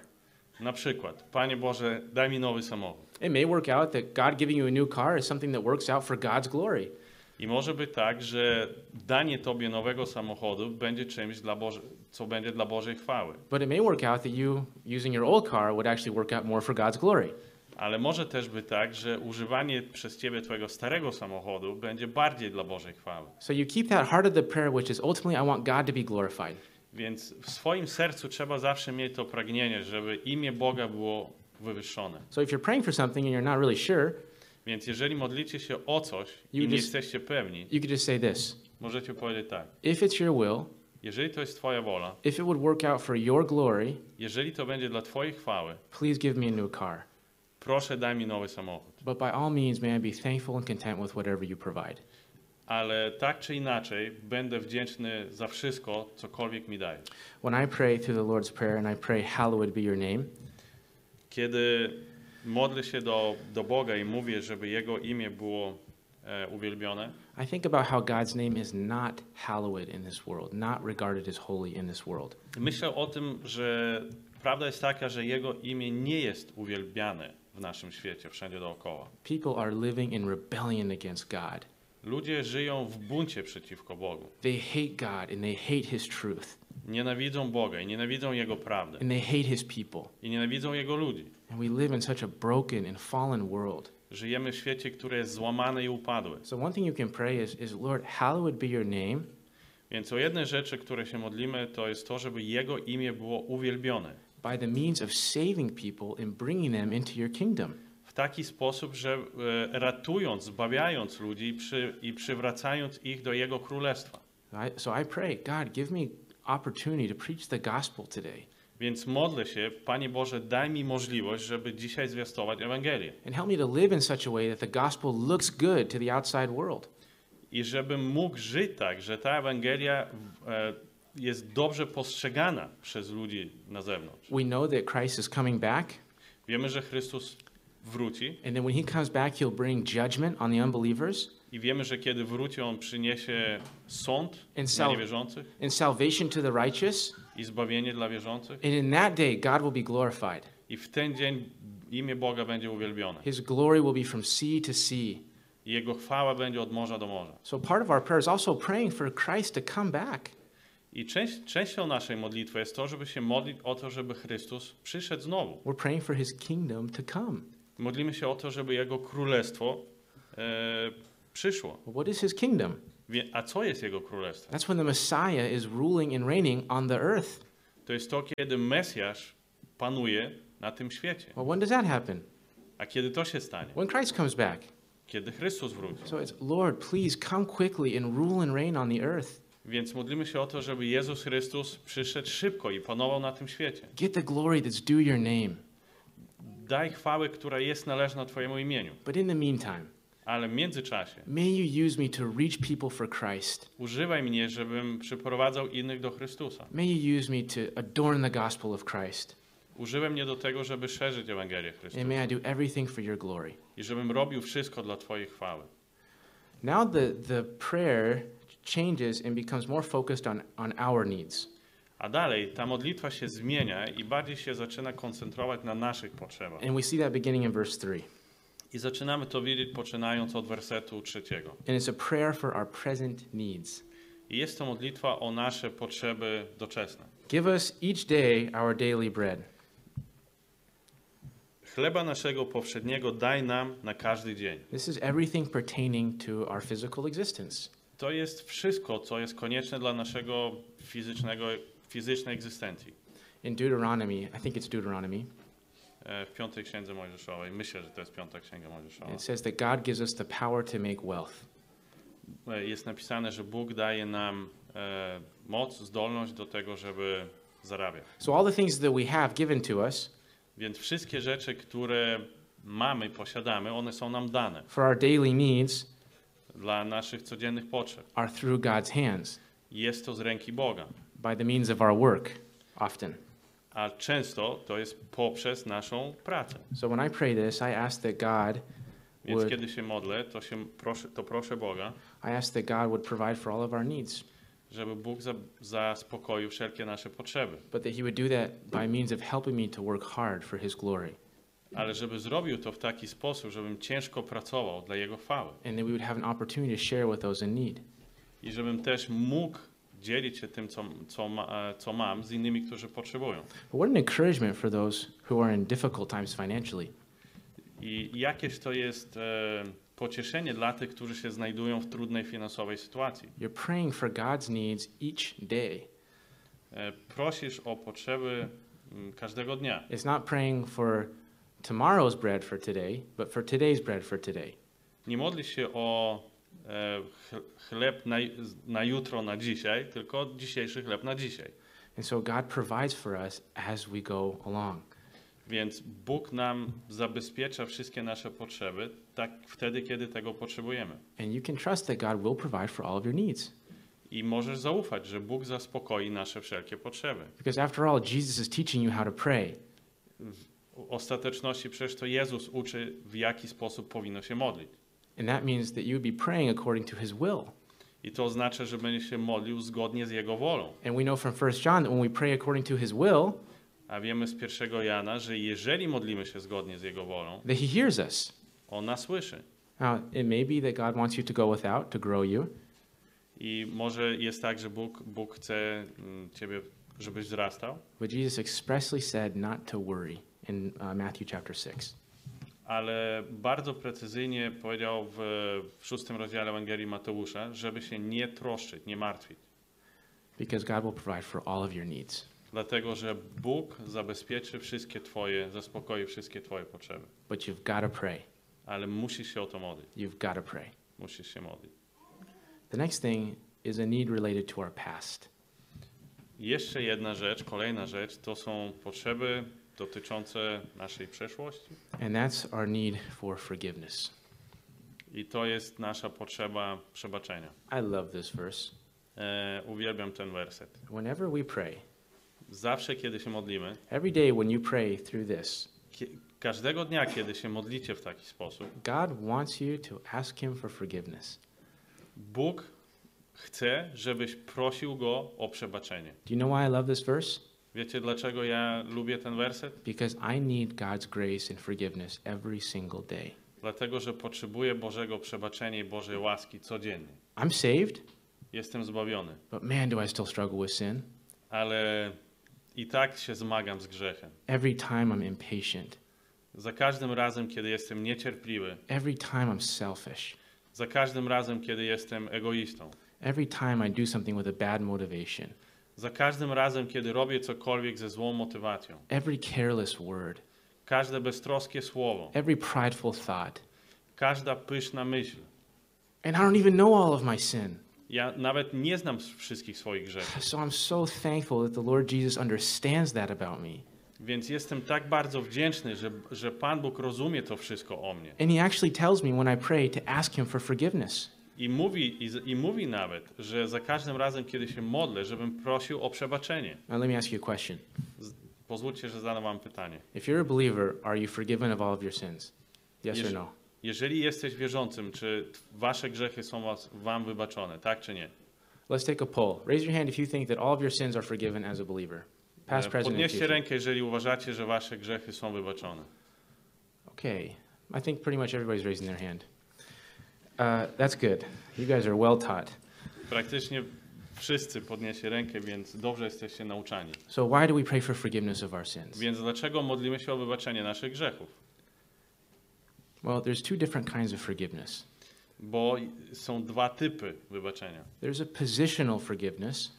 [SPEAKER 2] Na przykład, Panie Boże, daj mi nowy samochód.
[SPEAKER 1] It may work out that God giving you a new car is something that works out for God's glory.
[SPEAKER 2] I może być tak, że danie Tobie nowego samochodu będzie czymś, dla Boże, co będzie dla Bożej chwały.
[SPEAKER 1] But it may work out that you using your old car would actually work out more for God's glory.
[SPEAKER 2] Ale może też być tak, że używanie przez Ciebie Twojego starego samochodu będzie bardziej dla Bożej chwały.
[SPEAKER 1] So you keep that heart of the prayer, which is ultimately, I want God to be glorified.
[SPEAKER 2] Więc w swoim sercu trzeba zawsze mieć to pragnienie, żeby imię Boga było wywyższone.
[SPEAKER 1] So if you're praying for something and you're not really sure,
[SPEAKER 2] Więc jeżeli modlicie się o coś i nie jesteście pewni,
[SPEAKER 1] you could just say this
[SPEAKER 2] możecie powiedzieć tak.
[SPEAKER 1] If it's your will,
[SPEAKER 2] Jeżeli to jest Twoja wola,
[SPEAKER 1] if it would work out for your glory,
[SPEAKER 2] jeżeli to będzie dla Twojej chwały,
[SPEAKER 1] please give me a new car.
[SPEAKER 2] proszę daj mi nowy samochód.
[SPEAKER 1] But by all means, may I be thankful and content with whatever you provide.
[SPEAKER 2] Ale tak czy inaczej, będę wdzięczny za wszystko, cokolwiek mi daje.
[SPEAKER 1] When I pray through the Lord's Prayer and I pray, Hallowed be your name,
[SPEAKER 2] Kiedy modlę się do, do Boga i mówię, żeby Jego imię było e, uwielbione,
[SPEAKER 1] I think about how God's name is not hallowed in this world, not regarded as holy in this world.
[SPEAKER 2] myślę o tym, że prawda jest taka, że Jego imię nie jest uwielbiane w naszym świecie, wszędzie dookoła.
[SPEAKER 1] People are living in rebellion against God.
[SPEAKER 2] Ludzie żyją w buncie przeciwko Bogu.
[SPEAKER 1] They hate God and they hate His truth
[SPEAKER 2] Nienawidzą Boga i nienawidzą Jego prawdy.
[SPEAKER 1] and they hate His people.
[SPEAKER 2] I nienawidzą Jego ludzi.
[SPEAKER 1] And we live in such a broken and fallen world.
[SPEAKER 2] Żyjemy w świecie, który jest złamany i upadły.
[SPEAKER 1] So, one thing you can pray is, is Lord, hallowed be your name,
[SPEAKER 2] Więc o jednej rzeczy, które się modlimy, to jest to, żeby Jego imię było uwielbione.
[SPEAKER 1] by the means of saving people and bringing them into your kingdom.
[SPEAKER 2] Taki sposób, że e, ratując, zbawiając ludzi i, przy, i przywracając ich do Jego królestwa.
[SPEAKER 1] So I pray, God, give me opportunity to preach the gospel today
[SPEAKER 2] Więc modlę się, Panie Boże, daj mi możliwość, żeby dzisiaj zwiastować Ewangelię.
[SPEAKER 1] and help me to live in such a way that the gospel looks good to the outside world.
[SPEAKER 2] I żebym mógł żyć tak, że ta Ewangelia e, jest dobrze postrzegana przez ludzi na zewnątrz.
[SPEAKER 1] We know that Christ is coming back,
[SPEAKER 2] Wiemy, że Chrystus wróci
[SPEAKER 1] and then when he comes back, he'll bring judgment on the unbelievers
[SPEAKER 2] i wiemy, że kiedy wróci, On przyniesie sąd dla niewierzących
[SPEAKER 1] and salvation to the righteous.
[SPEAKER 2] i zbawienie dla wierzących.
[SPEAKER 1] And in that day, God will be glorified.
[SPEAKER 2] I w ten dzień imię Boga będzie uwielbione.
[SPEAKER 1] His glory will be from sea to sea.
[SPEAKER 2] I Jego chwała będzie od morza do morza.
[SPEAKER 1] So part of our prayer is also praying for Christ to come back.
[SPEAKER 2] I część, częścią naszej modlitwy jest to, żeby się modlić o to, żeby Chrystus przyszedł znowu.
[SPEAKER 1] We're praying for his kingdom to come.
[SPEAKER 2] Modlimy się o to, żeby Jego królestwo e, przyszło.
[SPEAKER 1] What is his kingdom?
[SPEAKER 2] A co jest Jego królestwem?
[SPEAKER 1] That's when the Messiah is ruling and reigning on the earth.
[SPEAKER 2] To jest to, kiedy Mesjasz panuje na tym świecie.
[SPEAKER 1] Well, when does that happen?
[SPEAKER 2] A kiedy to się stanie?
[SPEAKER 1] When Christ comes back.
[SPEAKER 2] Kiedy Chrystus wróci.
[SPEAKER 1] So it's, Lord, please come quickly and rule and reign on the earth.
[SPEAKER 2] Więc modlimy się o to, żeby Jezus Chrystus przyszedł szybko i panował na tym świecie.
[SPEAKER 1] Get the glory that's due your name.
[SPEAKER 2] Daj chwałę, która jest należna Twojemu imieniu.
[SPEAKER 1] But in the meantime,
[SPEAKER 2] Ale w międzyczasie
[SPEAKER 1] may you use me to reach people for Christ.
[SPEAKER 2] używaj mnie, żebym przyprowadzał innych do Chrystusa.
[SPEAKER 1] May you use me to adorn the gospel of Christ.
[SPEAKER 2] Używaj mnie do tego, żeby szerzyć Ewangelię
[SPEAKER 1] And
[SPEAKER 2] Chrystusa.
[SPEAKER 1] may I do everything for your glory.
[SPEAKER 2] I żebym robił wszystko dla Twojej chwały.
[SPEAKER 1] Now the, the prayer changes and becomes more focused on, on our needs.
[SPEAKER 2] A dalej ta modlitwa się zmienia i bardziej się zaczyna koncentrować na naszych potrzebach.
[SPEAKER 1] And we see that beginning in verse 3.
[SPEAKER 2] I zaczynamy to widzieć poczynając od wersetu trzeciego.
[SPEAKER 1] And it's a prayer for our present needs.
[SPEAKER 2] I jest to modlitwa o nasze potrzeby doczesne.
[SPEAKER 1] Give us each day our daily bread.
[SPEAKER 2] Chleba naszego powszedniego daj nam na każdy dzień.
[SPEAKER 1] This is everything pertaining to our physical existence.
[SPEAKER 2] To jest wszystko, co jest konieczne dla naszego fizycznego, fizycznej egzystencji.
[SPEAKER 1] In Deuteronomy, I think it's Deuteronomy,
[SPEAKER 2] E, W piątej księdze Mojżeszowej, myślę, że to jest piąta księga Mojżeszowa,
[SPEAKER 1] it says that God gives us the power to make wealth.
[SPEAKER 2] E, jest napisane, że Bóg daje nam e, moc, zdolność do tego, żeby zarabiać.
[SPEAKER 1] So all the things that we have given to us
[SPEAKER 2] Więc wszystkie rzeczy, które mamy, posiadamy, one są nam dane
[SPEAKER 1] for our daily needs
[SPEAKER 2] dla naszych codziennych potrzeb.
[SPEAKER 1] are through God's hands
[SPEAKER 2] Jest to z ręki Boga,
[SPEAKER 1] by the means of our work, often.
[SPEAKER 2] a często to jest poprzez naszą pracę.
[SPEAKER 1] So when I pray this, I ask that God
[SPEAKER 2] Więc
[SPEAKER 1] would
[SPEAKER 2] kiedy się modlę, to, się proszę, to proszę Boga,
[SPEAKER 1] I ask that God would provide for all of our needs,
[SPEAKER 2] żeby Bóg za, zaspokoił wszelkie nasze potrzeby.
[SPEAKER 1] but that He would do that by means of helping me to work hard for His glory,
[SPEAKER 2] Ale żeby zrobił to w taki sposób, żebym ciężko pracował dla Jego chwały
[SPEAKER 1] and that we would have an opportunity to share with those in need.
[SPEAKER 2] i żebym też mógł dzielić się tym, co, co, ma, co mam z innymi, którzy potrzebują.
[SPEAKER 1] But what an encouragement for those who are in difficult times financially.
[SPEAKER 2] I jakież to jest e, pocieszenie dla tych, którzy się znajdują w trudnej finansowej sytuacji.
[SPEAKER 1] You're praying for God's needs each day.
[SPEAKER 2] E, prosisz o potrzeby mm, każdego dnia.
[SPEAKER 1] It's not praying for tomorrow's bread for today, but for today's bread for today.
[SPEAKER 2] Nie modlisz się o chleb na, na jutro, na dzisiaj, tylko dzisiejszy chleb na dzisiaj.
[SPEAKER 1] And so God provides for us as we go along.
[SPEAKER 2] Więc Bóg nam zabezpiecza wszystkie nasze potrzeby tak wtedy, kiedy tego potrzebujemy.
[SPEAKER 1] And you can trust that God will provide for all of your needs.
[SPEAKER 2] I możesz zaufać, że Bóg zaspokoi nasze wszelkie potrzeby.
[SPEAKER 1] Because after all, Jesus is teaching you how to pray.
[SPEAKER 2] W ostateczności przecież to Jezus uczy, w jaki sposób powinno się modlić.
[SPEAKER 1] And that means that you would be praying according to his will.
[SPEAKER 2] I to oznacza, że będzie się modlił zgodnie z Jego wolą.
[SPEAKER 1] And we know from 1 John that when we pray according to his will,
[SPEAKER 2] A wiemy z pierwszego Jana, że jeżeli modlimy się zgodnie z Jego wolą,
[SPEAKER 1] that he hears us.
[SPEAKER 2] On nas słyszy.
[SPEAKER 1] Now, it may be that God wants you to go without to grow you.
[SPEAKER 2] I może jest tak, że Bóg, Bóg chce mm, Ciebie, żebyś wzrastał,
[SPEAKER 1] But Jesus expressly said not to worry in uh, Matthew chapter 6.
[SPEAKER 2] ale bardzo precyzyjnie powiedział w, w szóstym rozdziale Ewangelii Mateusza, żeby się nie troszczyć, nie martwić.
[SPEAKER 1] Because God will provide for all of your needs.
[SPEAKER 2] Dlatego, że Bóg zabezpieczy wszystkie Twoje, zaspokoi wszystkie Twoje potrzeby.
[SPEAKER 1] But you've got to pray.
[SPEAKER 2] Ale musisz się o to modlić.
[SPEAKER 1] You've got to pray.
[SPEAKER 2] Musisz się modlić.
[SPEAKER 1] The next thing is a need related to our past.
[SPEAKER 2] Jeszcze jedna rzecz, kolejna rzecz, to są potrzeby dotyczące naszej przeszłości.
[SPEAKER 1] And that's our need for forgiveness.
[SPEAKER 2] I to jest nasza potrzeba przebaczenia.
[SPEAKER 1] I love this verse.
[SPEAKER 2] E, uwielbiam ten werset.
[SPEAKER 1] Whenever we pray,
[SPEAKER 2] Zawsze, kiedy się modlimy,
[SPEAKER 1] every day when you pray through this,
[SPEAKER 2] każdego dnia, kiedy się modlicie w taki sposób,
[SPEAKER 1] God wants you to ask Him for forgiveness.
[SPEAKER 2] Bóg chce, żebyś prosił Go o przebaczenie.
[SPEAKER 1] Do you know why I love this verse?
[SPEAKER 2] Wiecie, dlaczego ja lubię ten werset?
[SPEAKER 1] Because I need God's grace and forgiveness every single day.
[SPEAKER 2] Dlatego, że potrzebuję Bożego przebaczenia i Bożej łaski codziennie.
[SPEAKER 1] I'm saved,
[SPEAKER 2] Jestem zbawiony,
[SPEAKER 1] but man, do I still struggle with sin.
[SPEAKER 2] ale i tak się zmagam z grzechem.
[SPEAKER 1] Every time I'm impatient,
[SPEAKER 2] Za każdym razem, kiedy jestem niecierpliwy,
[SPEAKER 1] every time I'm selfish,
[SPEAKER 2] za każdym razem, kiedy jestem egoistą,
[SPEAKER 1] every time I do something with a bad motivation,
[SPEAKER 2] za każdym razem, kiedy robię cokolwiek ze złą motywacją,
[SPEAKER 1] every careless word,
[SPEAKER 2] każde beztroskie słowo,
[SPEAKER 1] every prideful thought,
[SPEAKER 2] każda pyszna myśl.
[SPEAKER 1] and I don't even know all of my sin.
[SPEAKER 2] Ja nawet nie znam wszystkich swoich grzechów,
[SPEAKER 1] So I'm so thankful that the Lord Jesus understands that about me.
[SPEAKER 2] więc jestem tak bardzo wdzięczny, że, że Pan Bóg rozumie to wszystko o mnie.
[SPEAKER 1] And He actually tells me when I pray to ask Him for forgiveness.
[SPEAKER 2] I mówi, i, I mówi nawet, że za każdym razem, kiedy się modlę, żebym prosił o przebaczenie.
[SPEAKER 1] Now, let me ask you a question.
[SPEAKER 2] Pozwólcie, że zadam wam pytanie.
[SPEAKER 1] If you're a believer, are you forgiven of all of your sins? Yes or
[SPEAKER 2] Yes.
[SPEAKER 1] no?
[SPEAKER 2] Jeżeli jesteś wierzącym, czy wasze grzechy są was, wam wybaczone, tak czy nie?
[SPEAKER 1] Let's take a poll. Raise your hand if you think that all of your sins are forgiven as a believer. Past,
[SPEAKER 2] E,
[SPEAKER 1] present,
[SPEAKER 2] Podnieście rękę, jeżeli uważacie, że wasze grzechy są wybaczone.
[SPEAKER 1] Okay. I think pretty much everybody's raising their hand. Uh, that's good. You guys are well taught.
[SPEAKER 2] Praktycznie wszyscy podniesie rękę, więc dobrze jesteście nauczani.
[SPEAKER 1] So, why do we pray for forgiveness of our sins?
[SPEAKER 2] Więc dlaczego modlimy się o wybaczenie naszych grzechów?
[SPEAKER 1] Well, there's two different kinds of forgiveness.
[SPEAKER 2] Bo są dwa typy wybaczenia.
[SPEAKER 1] There's a positional forgiveness,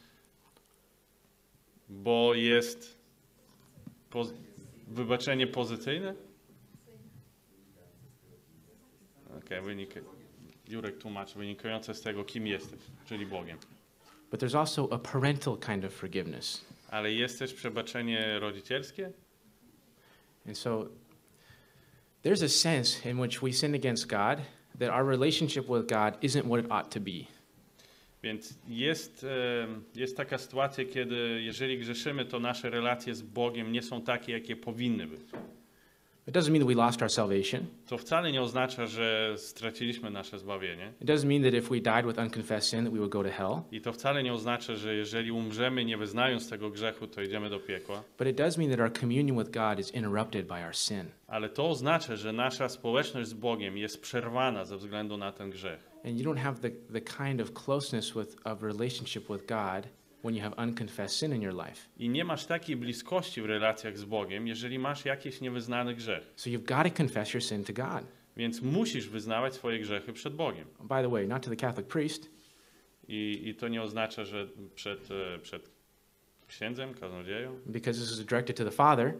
[SPEAKER 2] Bo jest poz- wybaczenie pozycyjne? Okej, wynik... Jurek tłumaczy, wynikające z tego, kim jesteś, czyli Bogiem.
[SPEAKER 1] but there's also a parental kind of forgiveness.
[SPEAKER 2] Ale jest też przebaczenie rodzicielskie?
[SPEAKER 1] And so there's a sense in which we sin against God that our relationship with God isn't what it ought to be.
[SPEAKER 2] Więc jest, jest taka sytuacja, kiedy jeżeli grzeszymy, to nasze relacje z Bogiem nie są takie, jakie powinny być.
[SPEAKER 1] It doesn't mean that we lost our salvation.
[SPEAKER 2] To wcale nie oznacza, że straciliśmy nasze zbawienie.
[SPEAKER 1] It doesn't mean that if we died with unconfessed sin that we would go to hell.
[SPEAKER 2] I to wcale nie oznacza, że jeżeli umrzemy nie wyznając tego grzechu, to idziemy do piekła.
[SPEAKER 1] But it does mean that our communion with God is interrupted by our sin.
[SPEAKER 2] Ale to oznacza, że nasza społeczność z Bogiem jest przerwana ze względu na ten grzech.
[SPEAKER 1] And you don't have the, the kind of closeness with, of relationship with God when you have unconfessed sin in your life.
[SPEAKER 2] I nie masz takiej bliskości w relacjach z Bogiem, jeżeli masz jakiś niewyznany grzech.
[SPEAKER 1] So you've got to confess your sin to God.
[SPEAKER 2] Więc musisz wyznawać swoje grzechy przed Bogiem.
[SPEAKER 1] By the way, not to the Catholic priest,
[SPEAKER 2] I, i to nie oznacza, że przed, e, przed księdzem, kaznodzieją,
[SPEAKER 1] because this is directed to the Father,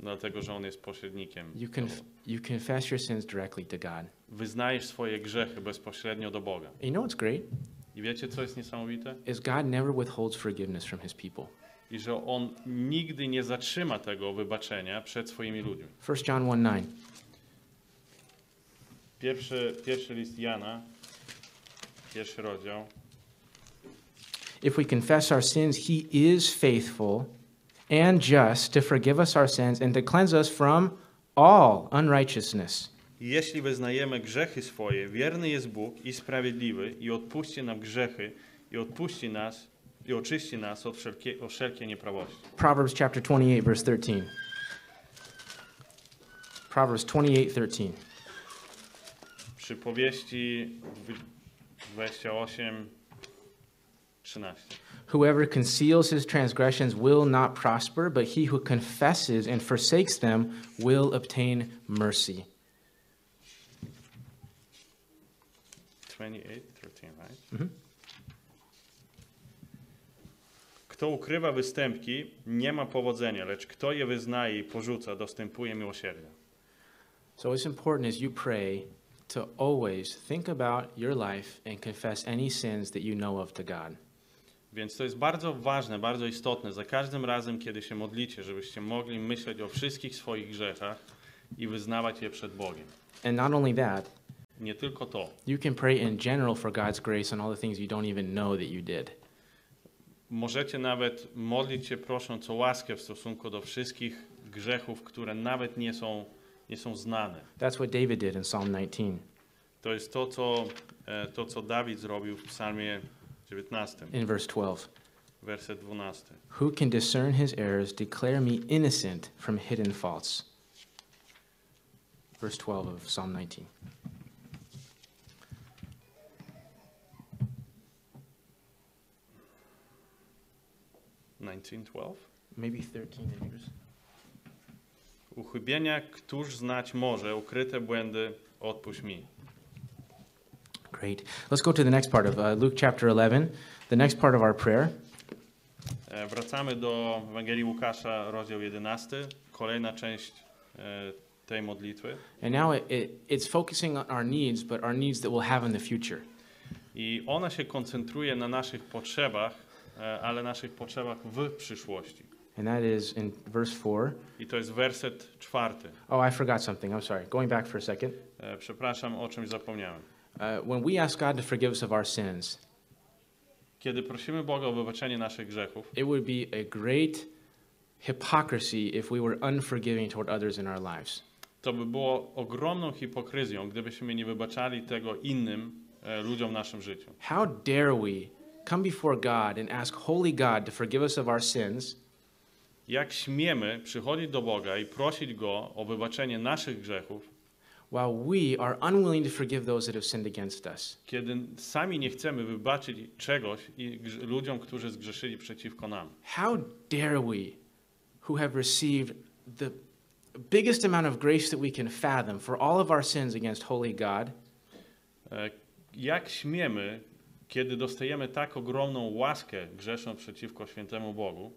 [SPEAKER 2] dlatego że On jest pośrednikiem.
[SPEAKER 1] You, conf- you confess your sins directly to God.
[SPEAKER 2] Wyznajesz swoje grzechy bezpośrednio do Boga.
[SPEAKER 1] You know what's great?
[SPEAKER 2] I wiecie, co jest niesamowite?
[SPEAKER 1] Is God never withholds forgiveness from his people.
[SPEAKER 2] I że On nigdy nie zatrzyma tego wybaczenia przed swoimi ludźmi.
[SPEAKER 1] 1 John 1 9.
[SPEAKER 2] Pierwszy, pierwszy list Jana, pierwszy rozdział.
[SPEAKER 1] If we confess our sins, he is faithful and just to forgive us our sins and to cleanse us from all unrighteousness.
[SPEAKER 2] Jeśli wyznajemy grzechy swoje, wierny jest Bóg i sprawiedliwy i odpuści nam grzechy i odpuści nas i oczyści nas od wszelkie, od wszelkiej nieprawości.
[SPEAKER 1] Proverbs chapter 28, verse 13. Proverbs 28 13.
[SPEAKER 2] Przypowieści dwu- 28, 13.
[SPEAKER 1] Whoever conceals his transgressions will not prosper, but he who confesses and forsakes them will obtain mercy.
[SPEAKER 2] 28, 13, right?
[SPEAKER 1] Mhm.
[SPEAKER 2] Kto ukrywa występki, nie ma powodzenia, lecz kto je wyznaje i porzuca, dostępuje miłosierdzia.
[SPEAKER 1] So it's important as you pray to always think about your life and confess any sins that you know of to God.
[SPEAKER 2] Więc to jest bardzo ważne, bardzo istotne za każdym razem, kiedy się modlicie, żebyście mogli myśleć o wszystkich swoich grzechach i wyznawać je przed Bogiem.
[SPEAKER 1] And not only that,
[SPEAKER 2] Nie tylko to.
[SPEAKER 1] you can pray in general for God's grace on all the things you don't even know that you did.
[SPEAKER 2] Możecie nawet modlić się prosząc o łaskę w stosunku do wszystkich grzechów, które nawet nie są, nie są znane.
[SPEAKER 1] That's what David did in Psalm 19.
[SPEAKER 2] To jest to co, to, co Dawid zrobił w psalmie 19,
[SPEAKER 1] In verse 12,
[SPEAKER 2] werset 12.
[SPEAKER 1] who can discern his errors, declare me innocent from hidden faults? Verse 12 of Psalm 19.
[SPEAKER 2] Nineteen, twelve.
[SPEAKER 1] Maybe 13 in yours.
[SPEAKER 2] Uchybienia, któż znać może, ukryte błędy, odpuść mi.
[SPEAKER 1] Great. Let's go to the next part of uh, Luke chapter 11, the next part of our prayer.
[SPEAKER 2] E, Wracamy do Ewangelii Łukasza, rozdział 11, kolejna część e, tej modlitwy.
[SPEAKER 1] And now it, it, it's focusing on our needs, but our needs that we'll have in the future.
[SPEAKER 2] I ona się koncentruje na naszych potrzebach, ale naszych potrzebach w przyszłości.
[SPEAKER 1] And that is in verse 4.
[SPEAKER 2] I to jest werset czwarty.
[SPEAKER 1] Oh, I forgot something. I'm sorry. Going back for a second.
[SPEAKER 2] E, Przepraszam, o czymś zapomniałem.
[SPEAKER 1] Uh, when we ask God to forgive us of our sins,
[SPEAKER 2] Kiedy prosimy Boga o wybaczenie naszych grzechów,
[SPEAKER 1] it would be a great hypocrisy if we were unforgiving toward others in our lives.
[SPEAKER 2] to by było ogromną hipokryzją, gdybyśmy nie wybaczali tego innym e, ludziom w naszym życiu.
[SPEAKER 1] How dare we come before God and ask Holy God to forgive us of our sins
[SPEAKER 2] Jak śmiemy przychodzić do Boga i prosić Go o wybaczenie naszych grzechów,
[SPEAKER 1] while we are unwilling to forgive those that have sinned against us?
[SPEAKER 2] kiedy sami nie chcemy wybaczyć czegoś i grz- ludziom, którzy zgrzeszyli przeciwko nam?
[SPEAKER 1] How dare we, who have received the biggest amount of grace that we can fathom for all of our sins against Holy God,
[SPEAKER 2] E, Jak śmiemy, kiedy dostajemy tak ogromną łaskę grzeszną przeciwko świętemu Bogu,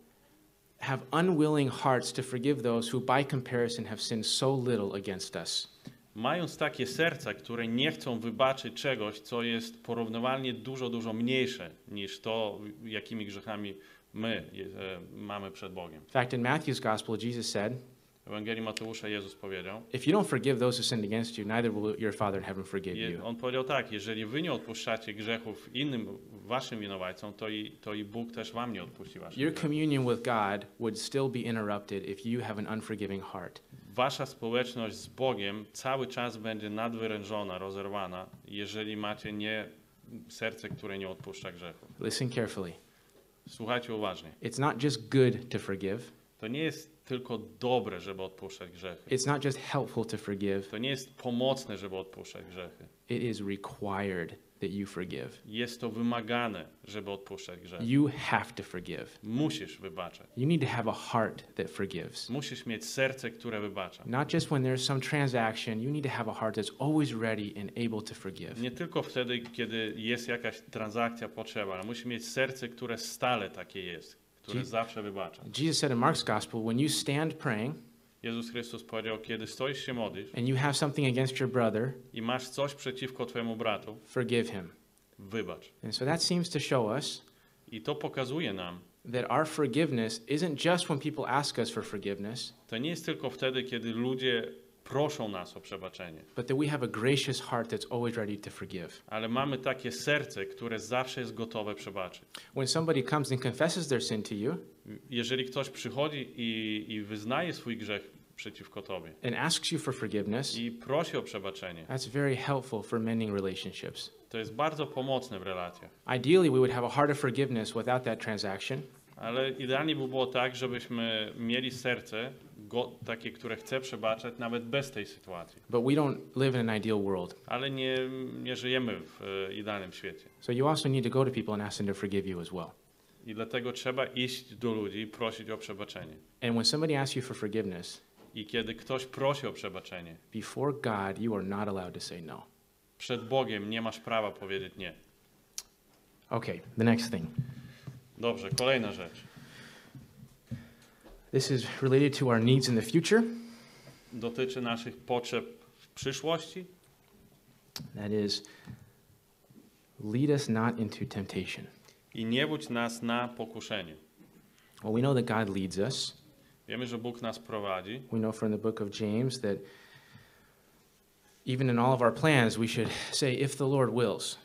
[SPEAKER 1] have unwilling hearts to forgive those who, by comparison, have sinned so little against us?
[SPEAKER 2] mając takie serca, które nie chcą wybaczyć czegoś, co jest porównywalnie dużo, dużo mniejsze niż to, jakimi grzechami my e, mamy przed Bogiem.
[SPEAKER 1] In fact, in Matthew's Gospel, Jesus said,
[SPEAKER 2] Ewangelii Mateusza Jezus powiedział,
[SPEAKER 1] If you don't forgive those who sinned against you, neither will your Father in heaven forgive you.
[SPEAKER 2] on powiedział tak, jeżeli wy nie odpuszczacie grzechów innym waszym winowajcom, to i, to i Bóg też wam nie odpuści waszych
[SPEAKER 1] Your communion with God would still be interrupted if you have an unforgiving heart.
[SPEAKER 2] Wasza społeczność z Bogiem cały czas będzie nadwyrężona, rozerwana, jeżeli macie nie serce, które nie odpuszcza grzechów.
[SPEAKER 1] Listen carefully.
[SPEAKER 2] Słuchajcie uważnie.
[SPEAKER 1] It's not just good to forgive,
[SPEAKER 2] To nie jest tylko dobre, żeby odpuszczać grzechy.
[SPEAKER 1] it's not just helpful to forgive,
[SPEAKER 2] To nie jest pomocne, żeby odpuszczać grzechy.
[SPEAKER 1] it is required that you forgive.
[SPEAKER 2] Jest to wymagane, żeby odpuszczać grzechy.
[SPEAKER 1] You have to forgive.
[SPEAKER 2] Musisz wybaczać.
[SPEAKER 1] You need to have a heart that forgives.
[SPEAKER 2] Musisz mieć serce, które wybacza.
[SPEAKER 1] Not just when there's some transaction, you need to have a heart that's always ready and able to forgive.
[SPEAKER 2] Nie tylko wtedy, kiedy jest jakaś transakcja potrzeba, ale musisz mieć serce, które stale takie jest, które
[SPEAKER 1] Ci-
[SPEAKER 2] zawsze wybacza.
[SPEAKER 1] Jesus said in Mark's gospel, when you stand praying,
[SPEAKER 2] Jezus Chrystus powiedział, kiedy stoisz się modlisz
[SPEAKER 1] and you have something against your brother,
[SPEAKER 2] i masz coś przeciwko twojemu bratu,
[SPEAKER 1] forgive him.
[SPEAKER 2] wybacz.
[SPEAKER 1] And so that seems to show us
[SPEAKER 2] I to pokazuje nam,
[SPEAKER 1] that our forgiveness isn't just when people ask us for forgiveness,
[SPEAKER 2] to nie jest tylko wtedy, kiedy ludzie proszą nas o przebaczenie,
[SPEAKER 1] but that we have a gracious heart that's always ready to forgive.
[SPEAKER 2] ale mamy takie serce, które zawsze jest gotowe przebaczyć.
[SPEAKER 1] When somebody comes and confesses their sin to you
[SPEAKER 2] Jeżeli ktoś przychodzi i, i wyznaje swój grzech przeciwko tobie
[SPEAKER 1] and asks you for forgiveness,
[SPEAKER 2] i prosi o przebaczenie,
[SPEAKER 1] that's very helpful for mending relationships.
[SPEAKER 2] to jest bardzo pomocne w relacjach.
[SPEAKER 1] Ideally, we would have a heart of forgiveness without that transaction,
[SPEAKER 2] Ale idealnie by było tak, żebyśmy mieli serce takie, które chce przebaczać nawet bez tej sytuacji.
[SPEAKER 1] but we don't live in an ideal world.
[SPEAKER 2] Ale nie, nie żyjemy w e, idealnym świecie.
[SPEAKER 1] So you also need to go to people and ask them to forgive you as well.
[SPEAKER 2] I dlatego trzeba iść do ludzi i prosić o przebaczenie.
[SPEAKER 1] And when somebody asks you for forgiveness,
[SPEAKER 2] I kiedy ktoś prosi o przebaczenie,
[SPEAKER 1] before God, you are not allowed to say no.
[SPEAKER 2] przed Bogiem nie masz prawa powiedzieć nie.
[SPEAKER 1] Okay, the next thing.
[SPEAKER 2] Dobrze, kolejna rzecz.
[SPEAKER 1] This is related to our needs in the future.
[SPEAKER 2] Dotyczy naszych potrzeb w przyszłości.
[SPEAKER 1] That is, lead us not into temptation.
[SPEAKER 2] I nie budź nas na pokuszenie.
[SPEAKER 1] Well, we know that God leads us.
[SPEAKER 2] Wiemy, że Bóg nas prowadzi.
[SPEAKER 1] We know from the book of James that even in all of our plans, we should say, if the Lord wills.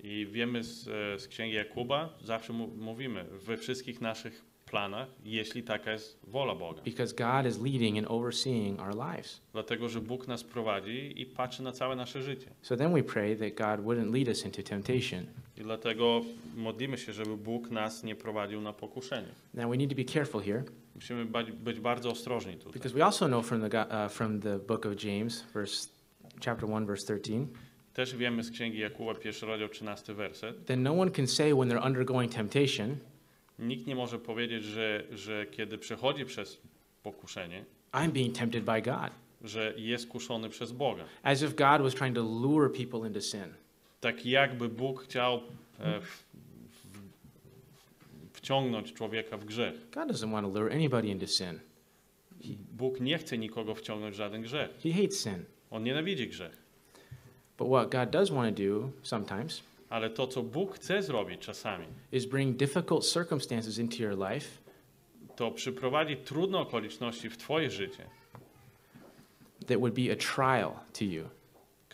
[SPEAKER 2] I wiemy z, e, z księgi Jakuba, zawsze mówimy we wszystkich naszych planach, jeśli taka jest wola Boga.
[SPEAKER 1] Because God is leading and overseeing our lives.
[SPEAKER 2] Dlatego, że Bóg nas prowadzi i patrzy na całe nasze życie.
[SPEAKER 1] So then we pray that God wouldn't lead us into temptation.
[SPEAKER 2] I dlatego modlimy się, żeby Bóg nas nie prowadził na pokuszenie.
[SPEAKER 1] Now we need to be careful here
[SPEAKER 2] Musimy być bardzo ostrożni tutaj.
[SPEAKER 1] because we also know from the, uh, from the book of James, verse, chapter 1, verse 13,
[SPEAKER 2] Też wiemy z księgi Jakuba, pierwszy rozdział, 13 werset.
[SPEAKER 1] that no one can say when they're undergoing temptation,
[SPEAKER 2] Nikt nie może powiedzieć, że, że kiedy przechodzi przez pokuszenie,
[SPEAKER 1] I'm being tempted by God,
[SPEAKER 2] że jest kuszony przez Boga.
[SPEAKER 1] as if God was trying to lure people into sin.
[SPEAKER 2] Tak jakby Bóg chciał e, w, wciągnąć człowieka w grzech.
[SPEAKER 1] God doesn't want to lure anybody into sin.
[SPEAKER 2] Bóg nie chce nikogo wciągnąć w żaden grzech.
[SPEAKER 1] He hates sin.
[SPEAKER 2] On nienawidzi grzech.
[SPEAKER 1] But what God does want to do sometimes
[SPEAKER 2] Ale to, co Bóg chce zrobić czasami,
[SPEAKER 1] is bring difficult circumstances into your life
[SPEAKER 2] to przyprowadzi trudne okoliczności w Twoje życie,
[SPEAKER 1] that would be a trial to you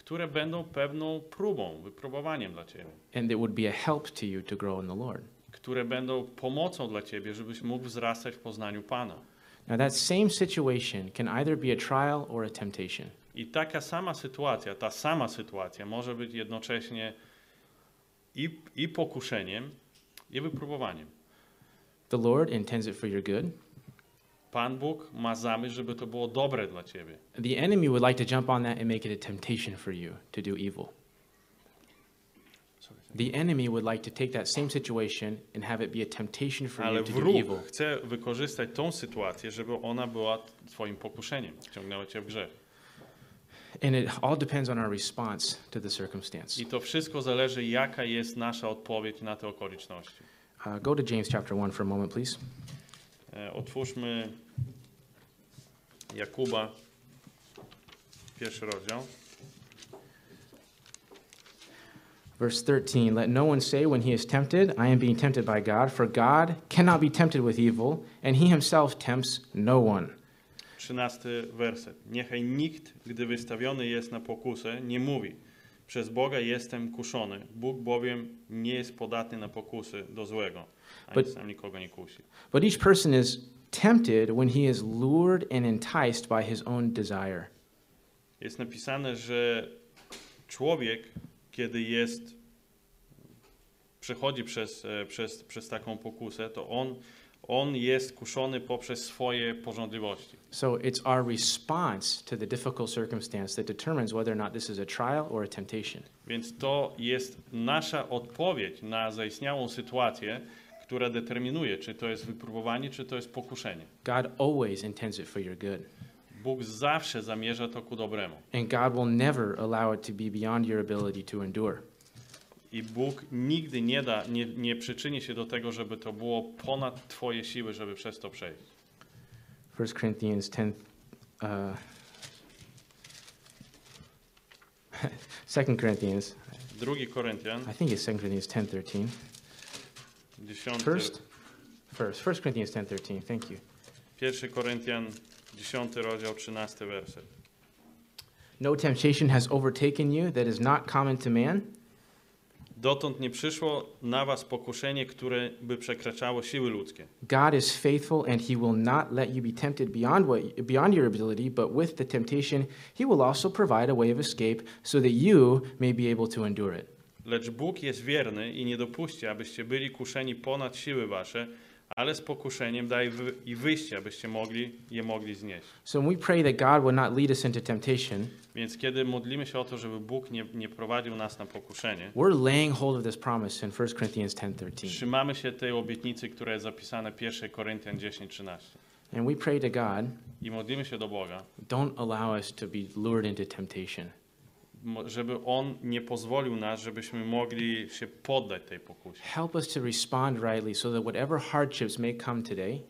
[SPEAKER 2] które będą pewną próbą, wypróbowaniem dla Ciebie,
[SPEAKER 1] and that would be a help to you to grow in the Lord.
[SPEAKER 2] które będą pomocą dla Ciebie, żebyś mógł wzrastać w poznaniu Pana.
[SPEAKER 1] Now, that same situation can either be a trial or a temptation.
[SPEAKER 2] I taka sama sytuacja, ta sama sytuacja może być jednocześnie i, i pokuszeniem, i wypróbowaniem.
[SPEAKER 1] The Lord intends it for your good.
[SPEAKER 2] Pan Bóg ma zamysł, żeby to było dobre dla Ciebie.
[SPEAKER 1] The enemy would like to jump on that and make it a temptation for you to do evil. The enemy would like to take that same situation and have it be a temptation for
[SPEAKER 2] Ale
[SPEAKER 1] you to do
[SPEAKER 2] wróg
[SPEAKER 1] evil.
[SPEAKER 2] chce wykorzystać tą sytuację, żeby ona była Twoim pokuszeniem, wciągnęła Cię w grzech.
[SPEAKER 1] And it all depends on our response to the circumstance.
[SPEAKER 2] I to wszystko zależy, jaka jest nasza odpowiedź na te okoliczności.
[SPEAKER 1] Uh, go to James chapter 1 for a moment, please.
[SPEAKER 2] Otwórzmy Jakuba, pierwszy rozdział.
[SPEAKER 1] Verse 13 Let no one say when he is tempted, I am being tempted by God, for God cannot be tempted with evil, and he himself tempts no one.
[SPEAKER 2] Trzynasty werset. Niechaj nikt, gdy wystawiony jest na pokusę, nie mówi, przez Boga jestem kuszony. Bóg bowiem nie jest podatny na pokusy do złego, ani
[SPEAKER 1] But-
[SPEAKER 2] sam nikogo nie kusi.
[SPEAKER 1] But each person is tempted when he is lured and enticed by his own desire.
[SPEAKER 2] Jest napisane, że człowiek, kiedy jest, przechodzi przez, e, przez, przez taką pokusę, to on, on jest kuszony poprzez swoje pożądliwości.
[SPEAKER 1] So it's our response to the difficult circumstance that determines whether or not this is a trial or a temptation.
[SPEAKER 2] Więc to jest nasza odpowiedź na zaistniałą sytuację, która determinuje, czy to jest wypróbowanie, czy to jest pokuszenie.
[SPEAKER 1] God always intends it for your good.
[SPEAKER 2] Bóg zawsze zamierza to ku dobremu.
[SPEAKER 1] And God will never allow it to be beyond your ability to endure.
[SPEAKER 2] I Bóg nigdy nie da, nie, nie przyczyni się do tego, żeby to było ponad Twoje siły, żeby przez to przejść.
[SPEAKER 1] 1 Corinthians 10 uh, 2 Corinthians,
[SPEAKER 2] 2 Koryntian,
[SPEAKER 1] I think it's 2 Corinthians 10:13.
[SPEAKER 2] 10,
[SPEAKER 1] First? First, 1 Corinthians 10:13. Thank you.
[SPEAKER 2] 1 Koryntian, 10 rozdział, 13 werset.
[SPEAKER 1] No temptation has overtaken you that is not common to man,
[SPEAKER 2] Dotąd nie przyszło na was pokuszenie, które by przekraczało siły ludzkie.
[SPEAKER 1] God is faithful and he will not let you be tempted beyond what beyond your ability, but with the temptation he will also provide a way of escape so that you may be able to endure it.
[SPEAKER 2] Lecz Bóg jest wierny i nie dopuści, abyście byli kuszeni ponad siły wasze, ale z pokuszeniem daje i wyjście, abyście mogli je mogli znieść.
[SPEAKER 1] So we pray that God will not lead us into temptation,
[SPEAKER 2] Więc kiedy modlimy się o to, żeby Bóg nie, nie prowadził nas na pokuszenie,
[SPEAKER 1] we're laying hold of this promise in 1 Corinthians 10:13.
[SPEAKER 2] trzymamy się tej obietnicy, która jest zapisana w 1 Koryntian 10:13.
[SPEAKER 1] And we pray to God,
[SPEAKER 2] I modlimy się do Boga,
[SPEAKER 1] don't allow us to be lured into temptation.
[SPEAKER 2] Żeby On nie pozwolił nas, żebyśmy mogli się poddać tej pokusie.
[SPEAKER 1] Help us to respond rightly so that whatever hardships may come today,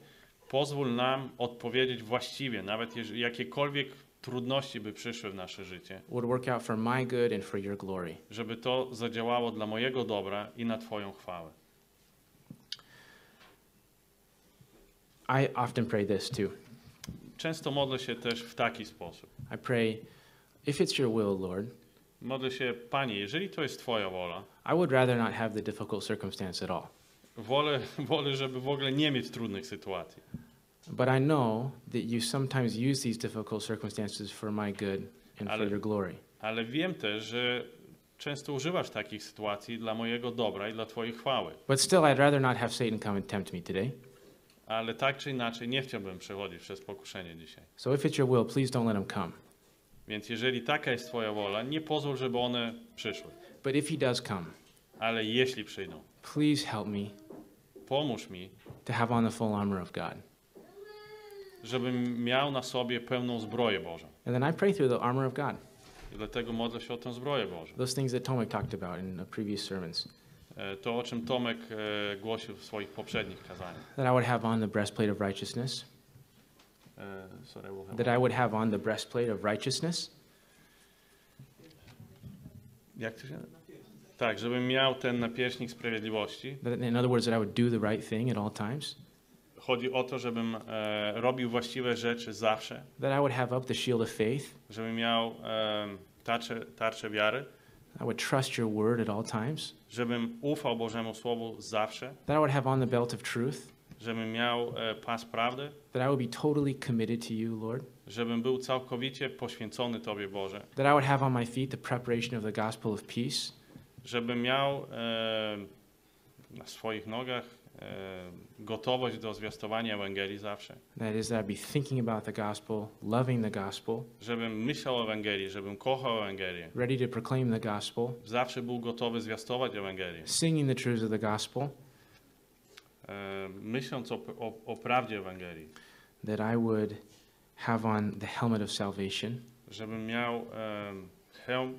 [SPEAKER 2] Pozwól nam odpowiedzieć właściwie, nawet jeżeli jakiekolwiek trudności by przyszły w nasze życie,
[SPEAKER 1] would work out for my good and for your glory.
[SPEAKER 2] żeby to zadziałało dla mojego dobra i na Twoją chwałę.
[SPEAKER 1] I often pray this too.
[SPEAKER 2] Często modlę się też w taki sposób.
[SPEAKER 1] I pray, if it's your will, Lord,
[SPEAKER 2] Modlę się, Panie, jeżeli to jest Twoja wola,
[SPEAKER 1] I would rather not have the difficult circumstance at all.
[SPEAKER 2] wolę, wolę, żeby w ogóle nie mieć trudnych sytuacji.
[SPEAKER 1] But I know that you sometimes use these difficult circumstances for my good and for
[SPEAKER 2] Ale-
[SPEAKER 1] your glory.
[SPEAKER 2] Ale wiem też, że często używasz takich sytuacji dla mojego dobra i dla Twojej chwały.
[SPEAKER 1] But still, I'd rather not have Satan come and tempt me today.
[SPEAKER 2] Ale tak czy inaczej nie chciałbym przechodzić przez pokuszenie dzisiaj.
[SPEAKER 1] So if it's your will, please don't let him come.
[SPEAKER 2] Więc jeżeli taka jest Twoja wola, nie pozwól, żeby one przyszły.
[SPEAKER 1] But if he does come,
[SPEAKER 2] Ale jeśli przyjdą,
[SPEAKER 1] please help me
[SPEAKER 2] pomóż mi,
[SPEAKER 1] to have on the full armor of God.
[SPEAKER 2] żebym miał na sobie pełną zbroję Bożą.
[SPEAKER 1] And then I pray through the armor of God,
[SPEAKER 2] I dlatego modlę się o tę zbroję Bożą.
[SPEAKER 1] those things that Tomek talked about in the previous sermons.
[SPEAKER 2] E, To, o czym Tomek e, głosił w swoich poprzednich kazaniach.
[SPEAKER 1] That I would have on the breastplate of righteousness,
[SPEAKER 2] E, Sorry, we'll have-
[SPEAKER 1] that I would have on the breastplate of righteousness,
[SPEAKER 2] Jak to się... Tak, żebym miał ten napierśnik sprawiedliwości.
[SPEAKER 1] that, in other words, that I would do the right thing at all times,
[SPEAKER 2] Chodzi o to, żebym e, robił właściwe rzeczy zawsze,
[SPEAKER 1] that I would have up the shield of faith,
[SPEAKER 2] żebym miał e, tarczę, tarczę wiary,
[SPEAKER 1] I would trust your word at all times,
[SPEAKER 2] żebym ufał Bożemu Słowu zawsze,
[SPEAKER 1] that I would have on the belt of truth,
[SPEAKER 2] żebym miał e, pas prawdy,
[SPEAKER 1] that I would be totally committed to you, Lord,
[SPEAKER 2] żebym był całkowicie poświęcony Tobie, Boże,
[SPEAKER 1] that I would have on my feet the preparation of the gospel of peace,
[SPEAKER 2] żebym miał e, na swoich nogach e, gotowość do zwiastowania Ewangelii zawsze,
[SPEAKER 1] that is, that I'd be thinking about the gospel, loving the gospel,
[SPEAKER 2] żebym myślał o Ewangelii, żebym kochał Ewangelię,
[SPEAKER 1] ready to proclaim the gospel,
[SPEAKER 2] zawsze był gotowy zwiastować Ewangelię,
[SPEAKER 1] singing the truths of the gospel,
[SPEAKER 2] myśląc o, o, o prawdzie Ewangelii,
[SPEAKER 1] that I would have on the helmet of salvation,
[SPEAKER 2] żebym miał e, hełm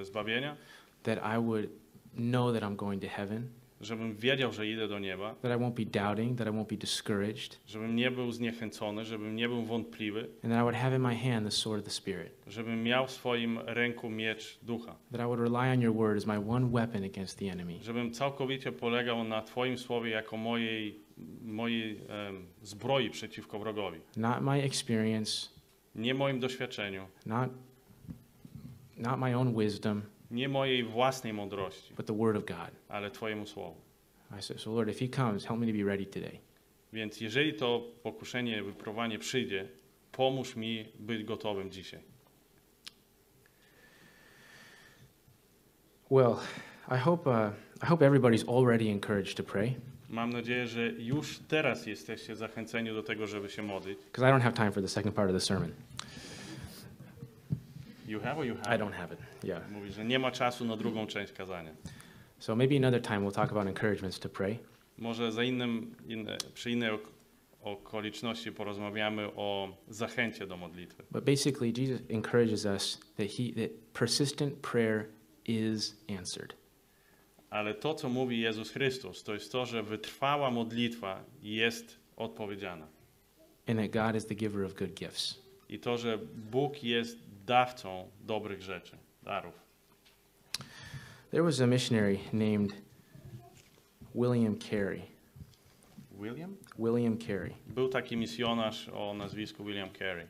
[SPEAKER 2] e, zbawienia,
[SPEAKER 1] that I would know that I'm going to heaven,
[SPEAKER 2] żebym wiedział, że idę do nieba,
[SPEAKER 1] that I won't be doubting, that I won't be discouraged,
[SPEAKER 2] żebym nie był zniechęcony, żebym nie był wątpliwy,
[SPEAKER 1] and that I would have in my hand the sword of the Spirit,
[SPEAKER 2] żebym miał w swoim ręku miecz ducha,
[SPEAKER 1] that I would rely on your word as my one weapon against the enemy,
[SPEAKER 2] żebym całkowicie polegał na Twoim słowie jako mojej, mojej em, zbroi przeciwko wrogowi.
[SPEAKER 1] not my experience,
[SPEAKER 2] Nie moim doświadczeniu,
[SPEAKER 1] not, not my own wisdom,
[SPEAKER 2] nie mojej własnej mądrości,
[SPEAKER 1] but the word of God.
[SPEAKER 2] ale Twojemu słowu.
[SPEAKER 1] I said, so Lord, if he comes, help me to be ready today.
[SPEAKER 2] Więc jeżeli to pokuszenie, wypróbowanie przyjdzie, pomóż mi być gotowym dzisiaj.
[SPEAKER 1] Well, I hope, uh, I hope everybody's already encouraged to pray,
[SPEAKER 2] Mam nadzieję, że już teraz jesteście zachęceni do tego, żeby się modlić.
[SPEAKER 1] because I don't have time for the second part of the sermon.
[SPEAKER 2] You have or you
[SPEAKER 1] I
[SPEAKER 2] have?
[SPEAKER 1] don't have it. Yeah.
[SPEAKER 2] Mówi, że nie ma czasu na drugą część kazania.
[SPEAKER 1] So maybe another time we'll talk about encouragements to pray.
[SPEAKER 2] Może za innym, inne, przy innej ok- okoliczności porozmawiamy o zachęcie do modlitwy.
[SPEAKER 1] But basically, Jesus encourages us that he that persistent prayer is answered.
[SPEAKER 2] Ale to, co mówi Jezus Chrystus, to jest to, że wytrwała modlitwa jest odpowiedziana.
[SPEAKER 1] and that God is the giver of good gifts.
[SPEAKER 2] i to, że Bóg jest dawcą dobrych rzeczy, darów.
[SPEAKER 1] There was a missionary named William Carey.
[SPEAKER 2] William?
[SPEAKER 1] William Carey.
[SPEAKER 2] Był taki misjonarz o nazwisku William Carey.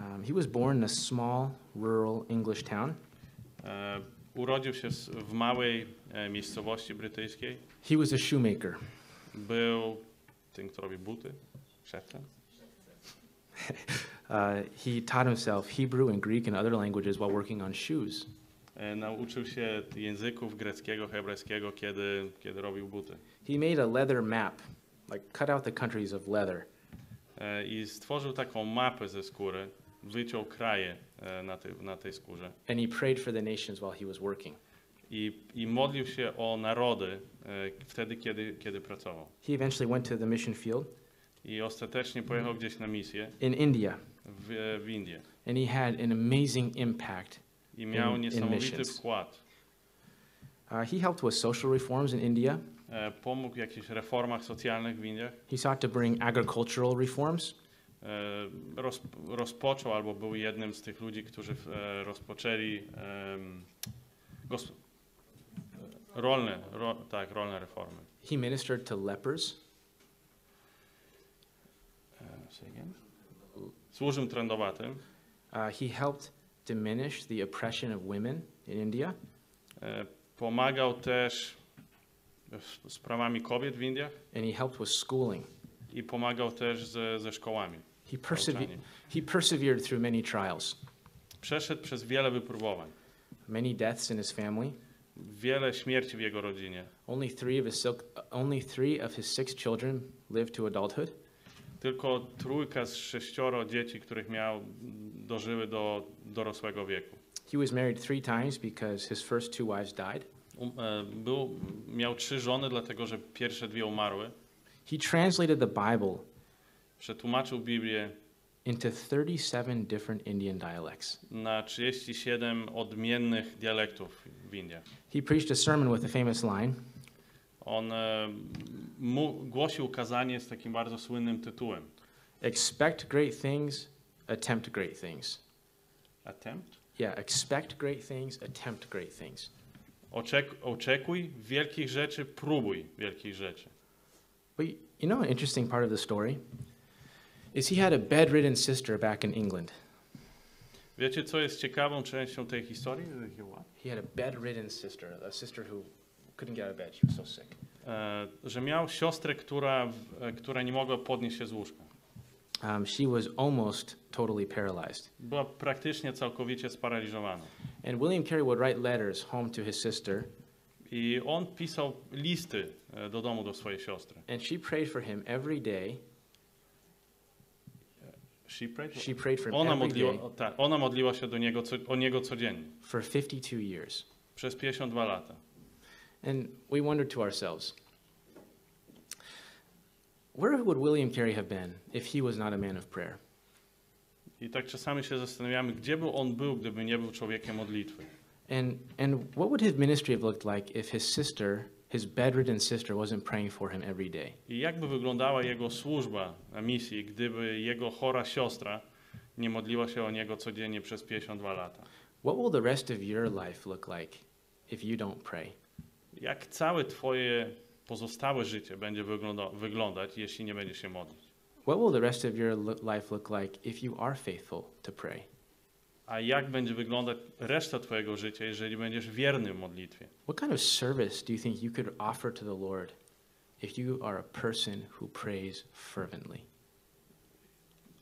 [SPEAKER 1] Um, he was born in a small rural English town.
[SPEAKER 2] E, urodził się w małej e, miejscowości brytyjskiej.
[SPEAKER 1] He was a shoemaker.
[SPEAKER 2] Był tym, kto robi buty, szewcem.
[SPEAKER 1] Uh, he taught himself Hebrew and Greek and other languages while working on shoes.
[SPEAKER 2] E, nauczył się języków greckiego, hebrajskiego, kiedy, kiedy robił buty.
[SPEAKER 1] He made a leather map, like cut out the countries of leather,
[SPEAKER 2] E, I stworzył taką mapę ze skóry, wyciął kraje e, na, tej, na tej skórze.
[SPEAKER 1] and he prayed for the nations while he was working.
[SPEAKER 2] I, I modlił się o narody e, wtedy, kiedy, kiedy pracował.
[SPEAKER 1] He eventually went to the mission field
[SPEAKER 2] I ostatecznie pojechał gdzieś na misję
[SPEAKER 1] in India,
[SPEAKER 2] w, w Indię.
[SPEAKER 1] and he had an amazing impact.
[SPEAKER 2] I miał
[SPEAKER 1] In-
[SPEAKER 2] niesamowity wkład.
[SPEAKER 1] Uh, he helped with social reforms in India.
[SPEAKER 2] E, pomógł w jakichś reformach socjalnych w Indiach.
[SPEAKER 1] He sought to bring agricultural reforms.
[SPEAKER 2] E, roz, rozpoczął albo był jednym z tych ludzi, którzy e, rozpoczęli em, gos, rolne, ro, tak, rolne reformy.
[SPEAKER 1] He ministered to lepers.
[SPEAKER 2] Say again? Służył trędowatym.
[SPEAKER 1] Uh, he helped diminish the oppression of women in India.
[SPEAKER 2] E, pomagał też z sprawami kobiet w Indiach
[SPEAKER 1] And he helped with schooling.
[SPEAKER 2] i pomagał też ze, ze szkołami.
[SPEAKER 1] He, persever- he persevered through many trials,
[SPEAKER 2] Przeszedł przez wiele wypróbowań,
[SPEAKER 1] many deaths in his family.
[SPEAKER 2] wiele śmierci w jego rodzinie.
[SPEAKER 1] Only three of his, only three of his six children lived to adulthood.
[SPEAKER 2] Tylko trójka z sześcioro dzieci, których miał, dożyły do dorosłego wieku.
[SPEAKER 1] He was married three times because his first two wives died.
[SPEAKER 2] Um, e, Był, miał trzy żony, dlatego że pierwsze dwie umarły.
[SPEAKER 1] He translated the Bible
[SPEAKER 2] Przetłumaczył Biblię
[SPEAKER 1] into 37 different Indian dialects.
[SPEAKER 2] na 37 odmiennych dialektów w Indiach.
[SPEAKER 1] He preached a sermon with a famous line
[SPEAKER 2] On e, mu, głosił kazanie z takim bardzo słynnym tytułem.
[SPEAKER 1] Expect great things, attempt great things.
[SPEAKER 2] Attempt?
[SPEAKER 1] Yeah, expect great things, attempt great things.
[SPEAKER 2] Oczek, oczekuj wielkich rzeczy, próbuj wielkich rzeczy.
[SPEAKER 1] But y- you know, an interesting part of the story is he had a bedridden sister back in England.
[SPEAKER 2] Wiecie, co jest ciekawą częścią tej historii?
[SPEAKER 1] He had a bedridden sister, a sister who couldn't get out of bed. She was so sick.
[SPEAKER 2] E, że miał siostrę, która, w- e, która nie mogła podnieść się z łóżka.
[SPEAKER 1] Um, she was almost totally paralyzed.
[SPEAKER 2] Była praktycznie całkowicie sparaliżowana.
[SPEAKER 1] And William Carey would write letters home to his sister,
[SPEAKER 2] I on pisał listy e, do domu do swojej siostry.
[SPEAKER 1] and she prayed for him every day.
[SPEAKER 2] She prayed?
[SPEAKER 1] She prayed for him
[SPEAKER 2] Ona
[SPEAKER 1] every
[SPEAKER 2] modliła,
[SPEAKER 1] day
[SPEAKER 2] o, tak, ona modliła się do niego, co, o niego codziennie
[SPEAKER 1] for 52 years.
[SPEAKER 2] przez 52 lata.
[SPEAKER 1] And we wondered to ourselves, where would William Carey have been if he was not a man of prayer?
[SPEAKER 2] I tak czasami się zastanawiamy, gdzie by on był, gdyby nie był człowiekiem modlitwy.
[SPEAKER 1] And, and what would his ministry have looked like if his sister, his bedridden sister, wasn't praying for him every day?
[SPEAKER 2] I jak by wyglądała jego służba na misji, gdyby jego chora siostra nie modliła się o niego codziennie przez 52 lata?
[SPEAKER 1] What will the rest of your life look like if you don't pray?
[SPEAKER 2] Jak całe twoje pozostałe życie będzie wygląda, wyglądać, jeśli nie będziesz się modlić?
[SPEAKER 1] What will the rest of your life look like if you are faithful to pray?
[SPEAKER 2] A jak będzie wyglądać reszta twojego życia, jeżeli będziesz wierny w modlitwie?
[SPEAKER 1] What kind of service do you think you could offer to the Lord if you are a person who prays fervently?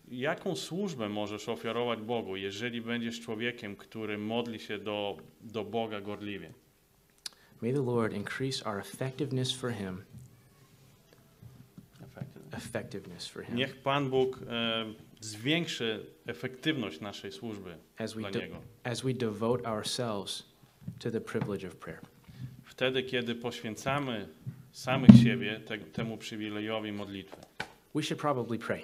[SPEAKER 2] Jaką służbę możesz ofiarować Bogu, jeżeli będziesz człowiekiem, który modli się do, do Boga gorliwie?
[SPEAKER 1] May the Lord increase our effectiveness for Him. Effectiveness for Him
[SPEAKER 2] Niech Pan Bóg e, zwiększy efektywność naszej służby
[SPEAKER 1] as we
[SPEAKER 2] dla Niego.
[SPEAKER 1] as we devote ourselves to the privilege of prayer.
[SPEAKER 2] Wtedy, kiedy poświęcamy samych siebie te, temu przywilejowi modlitwy.
[SPEAKER 1] We should probably pray.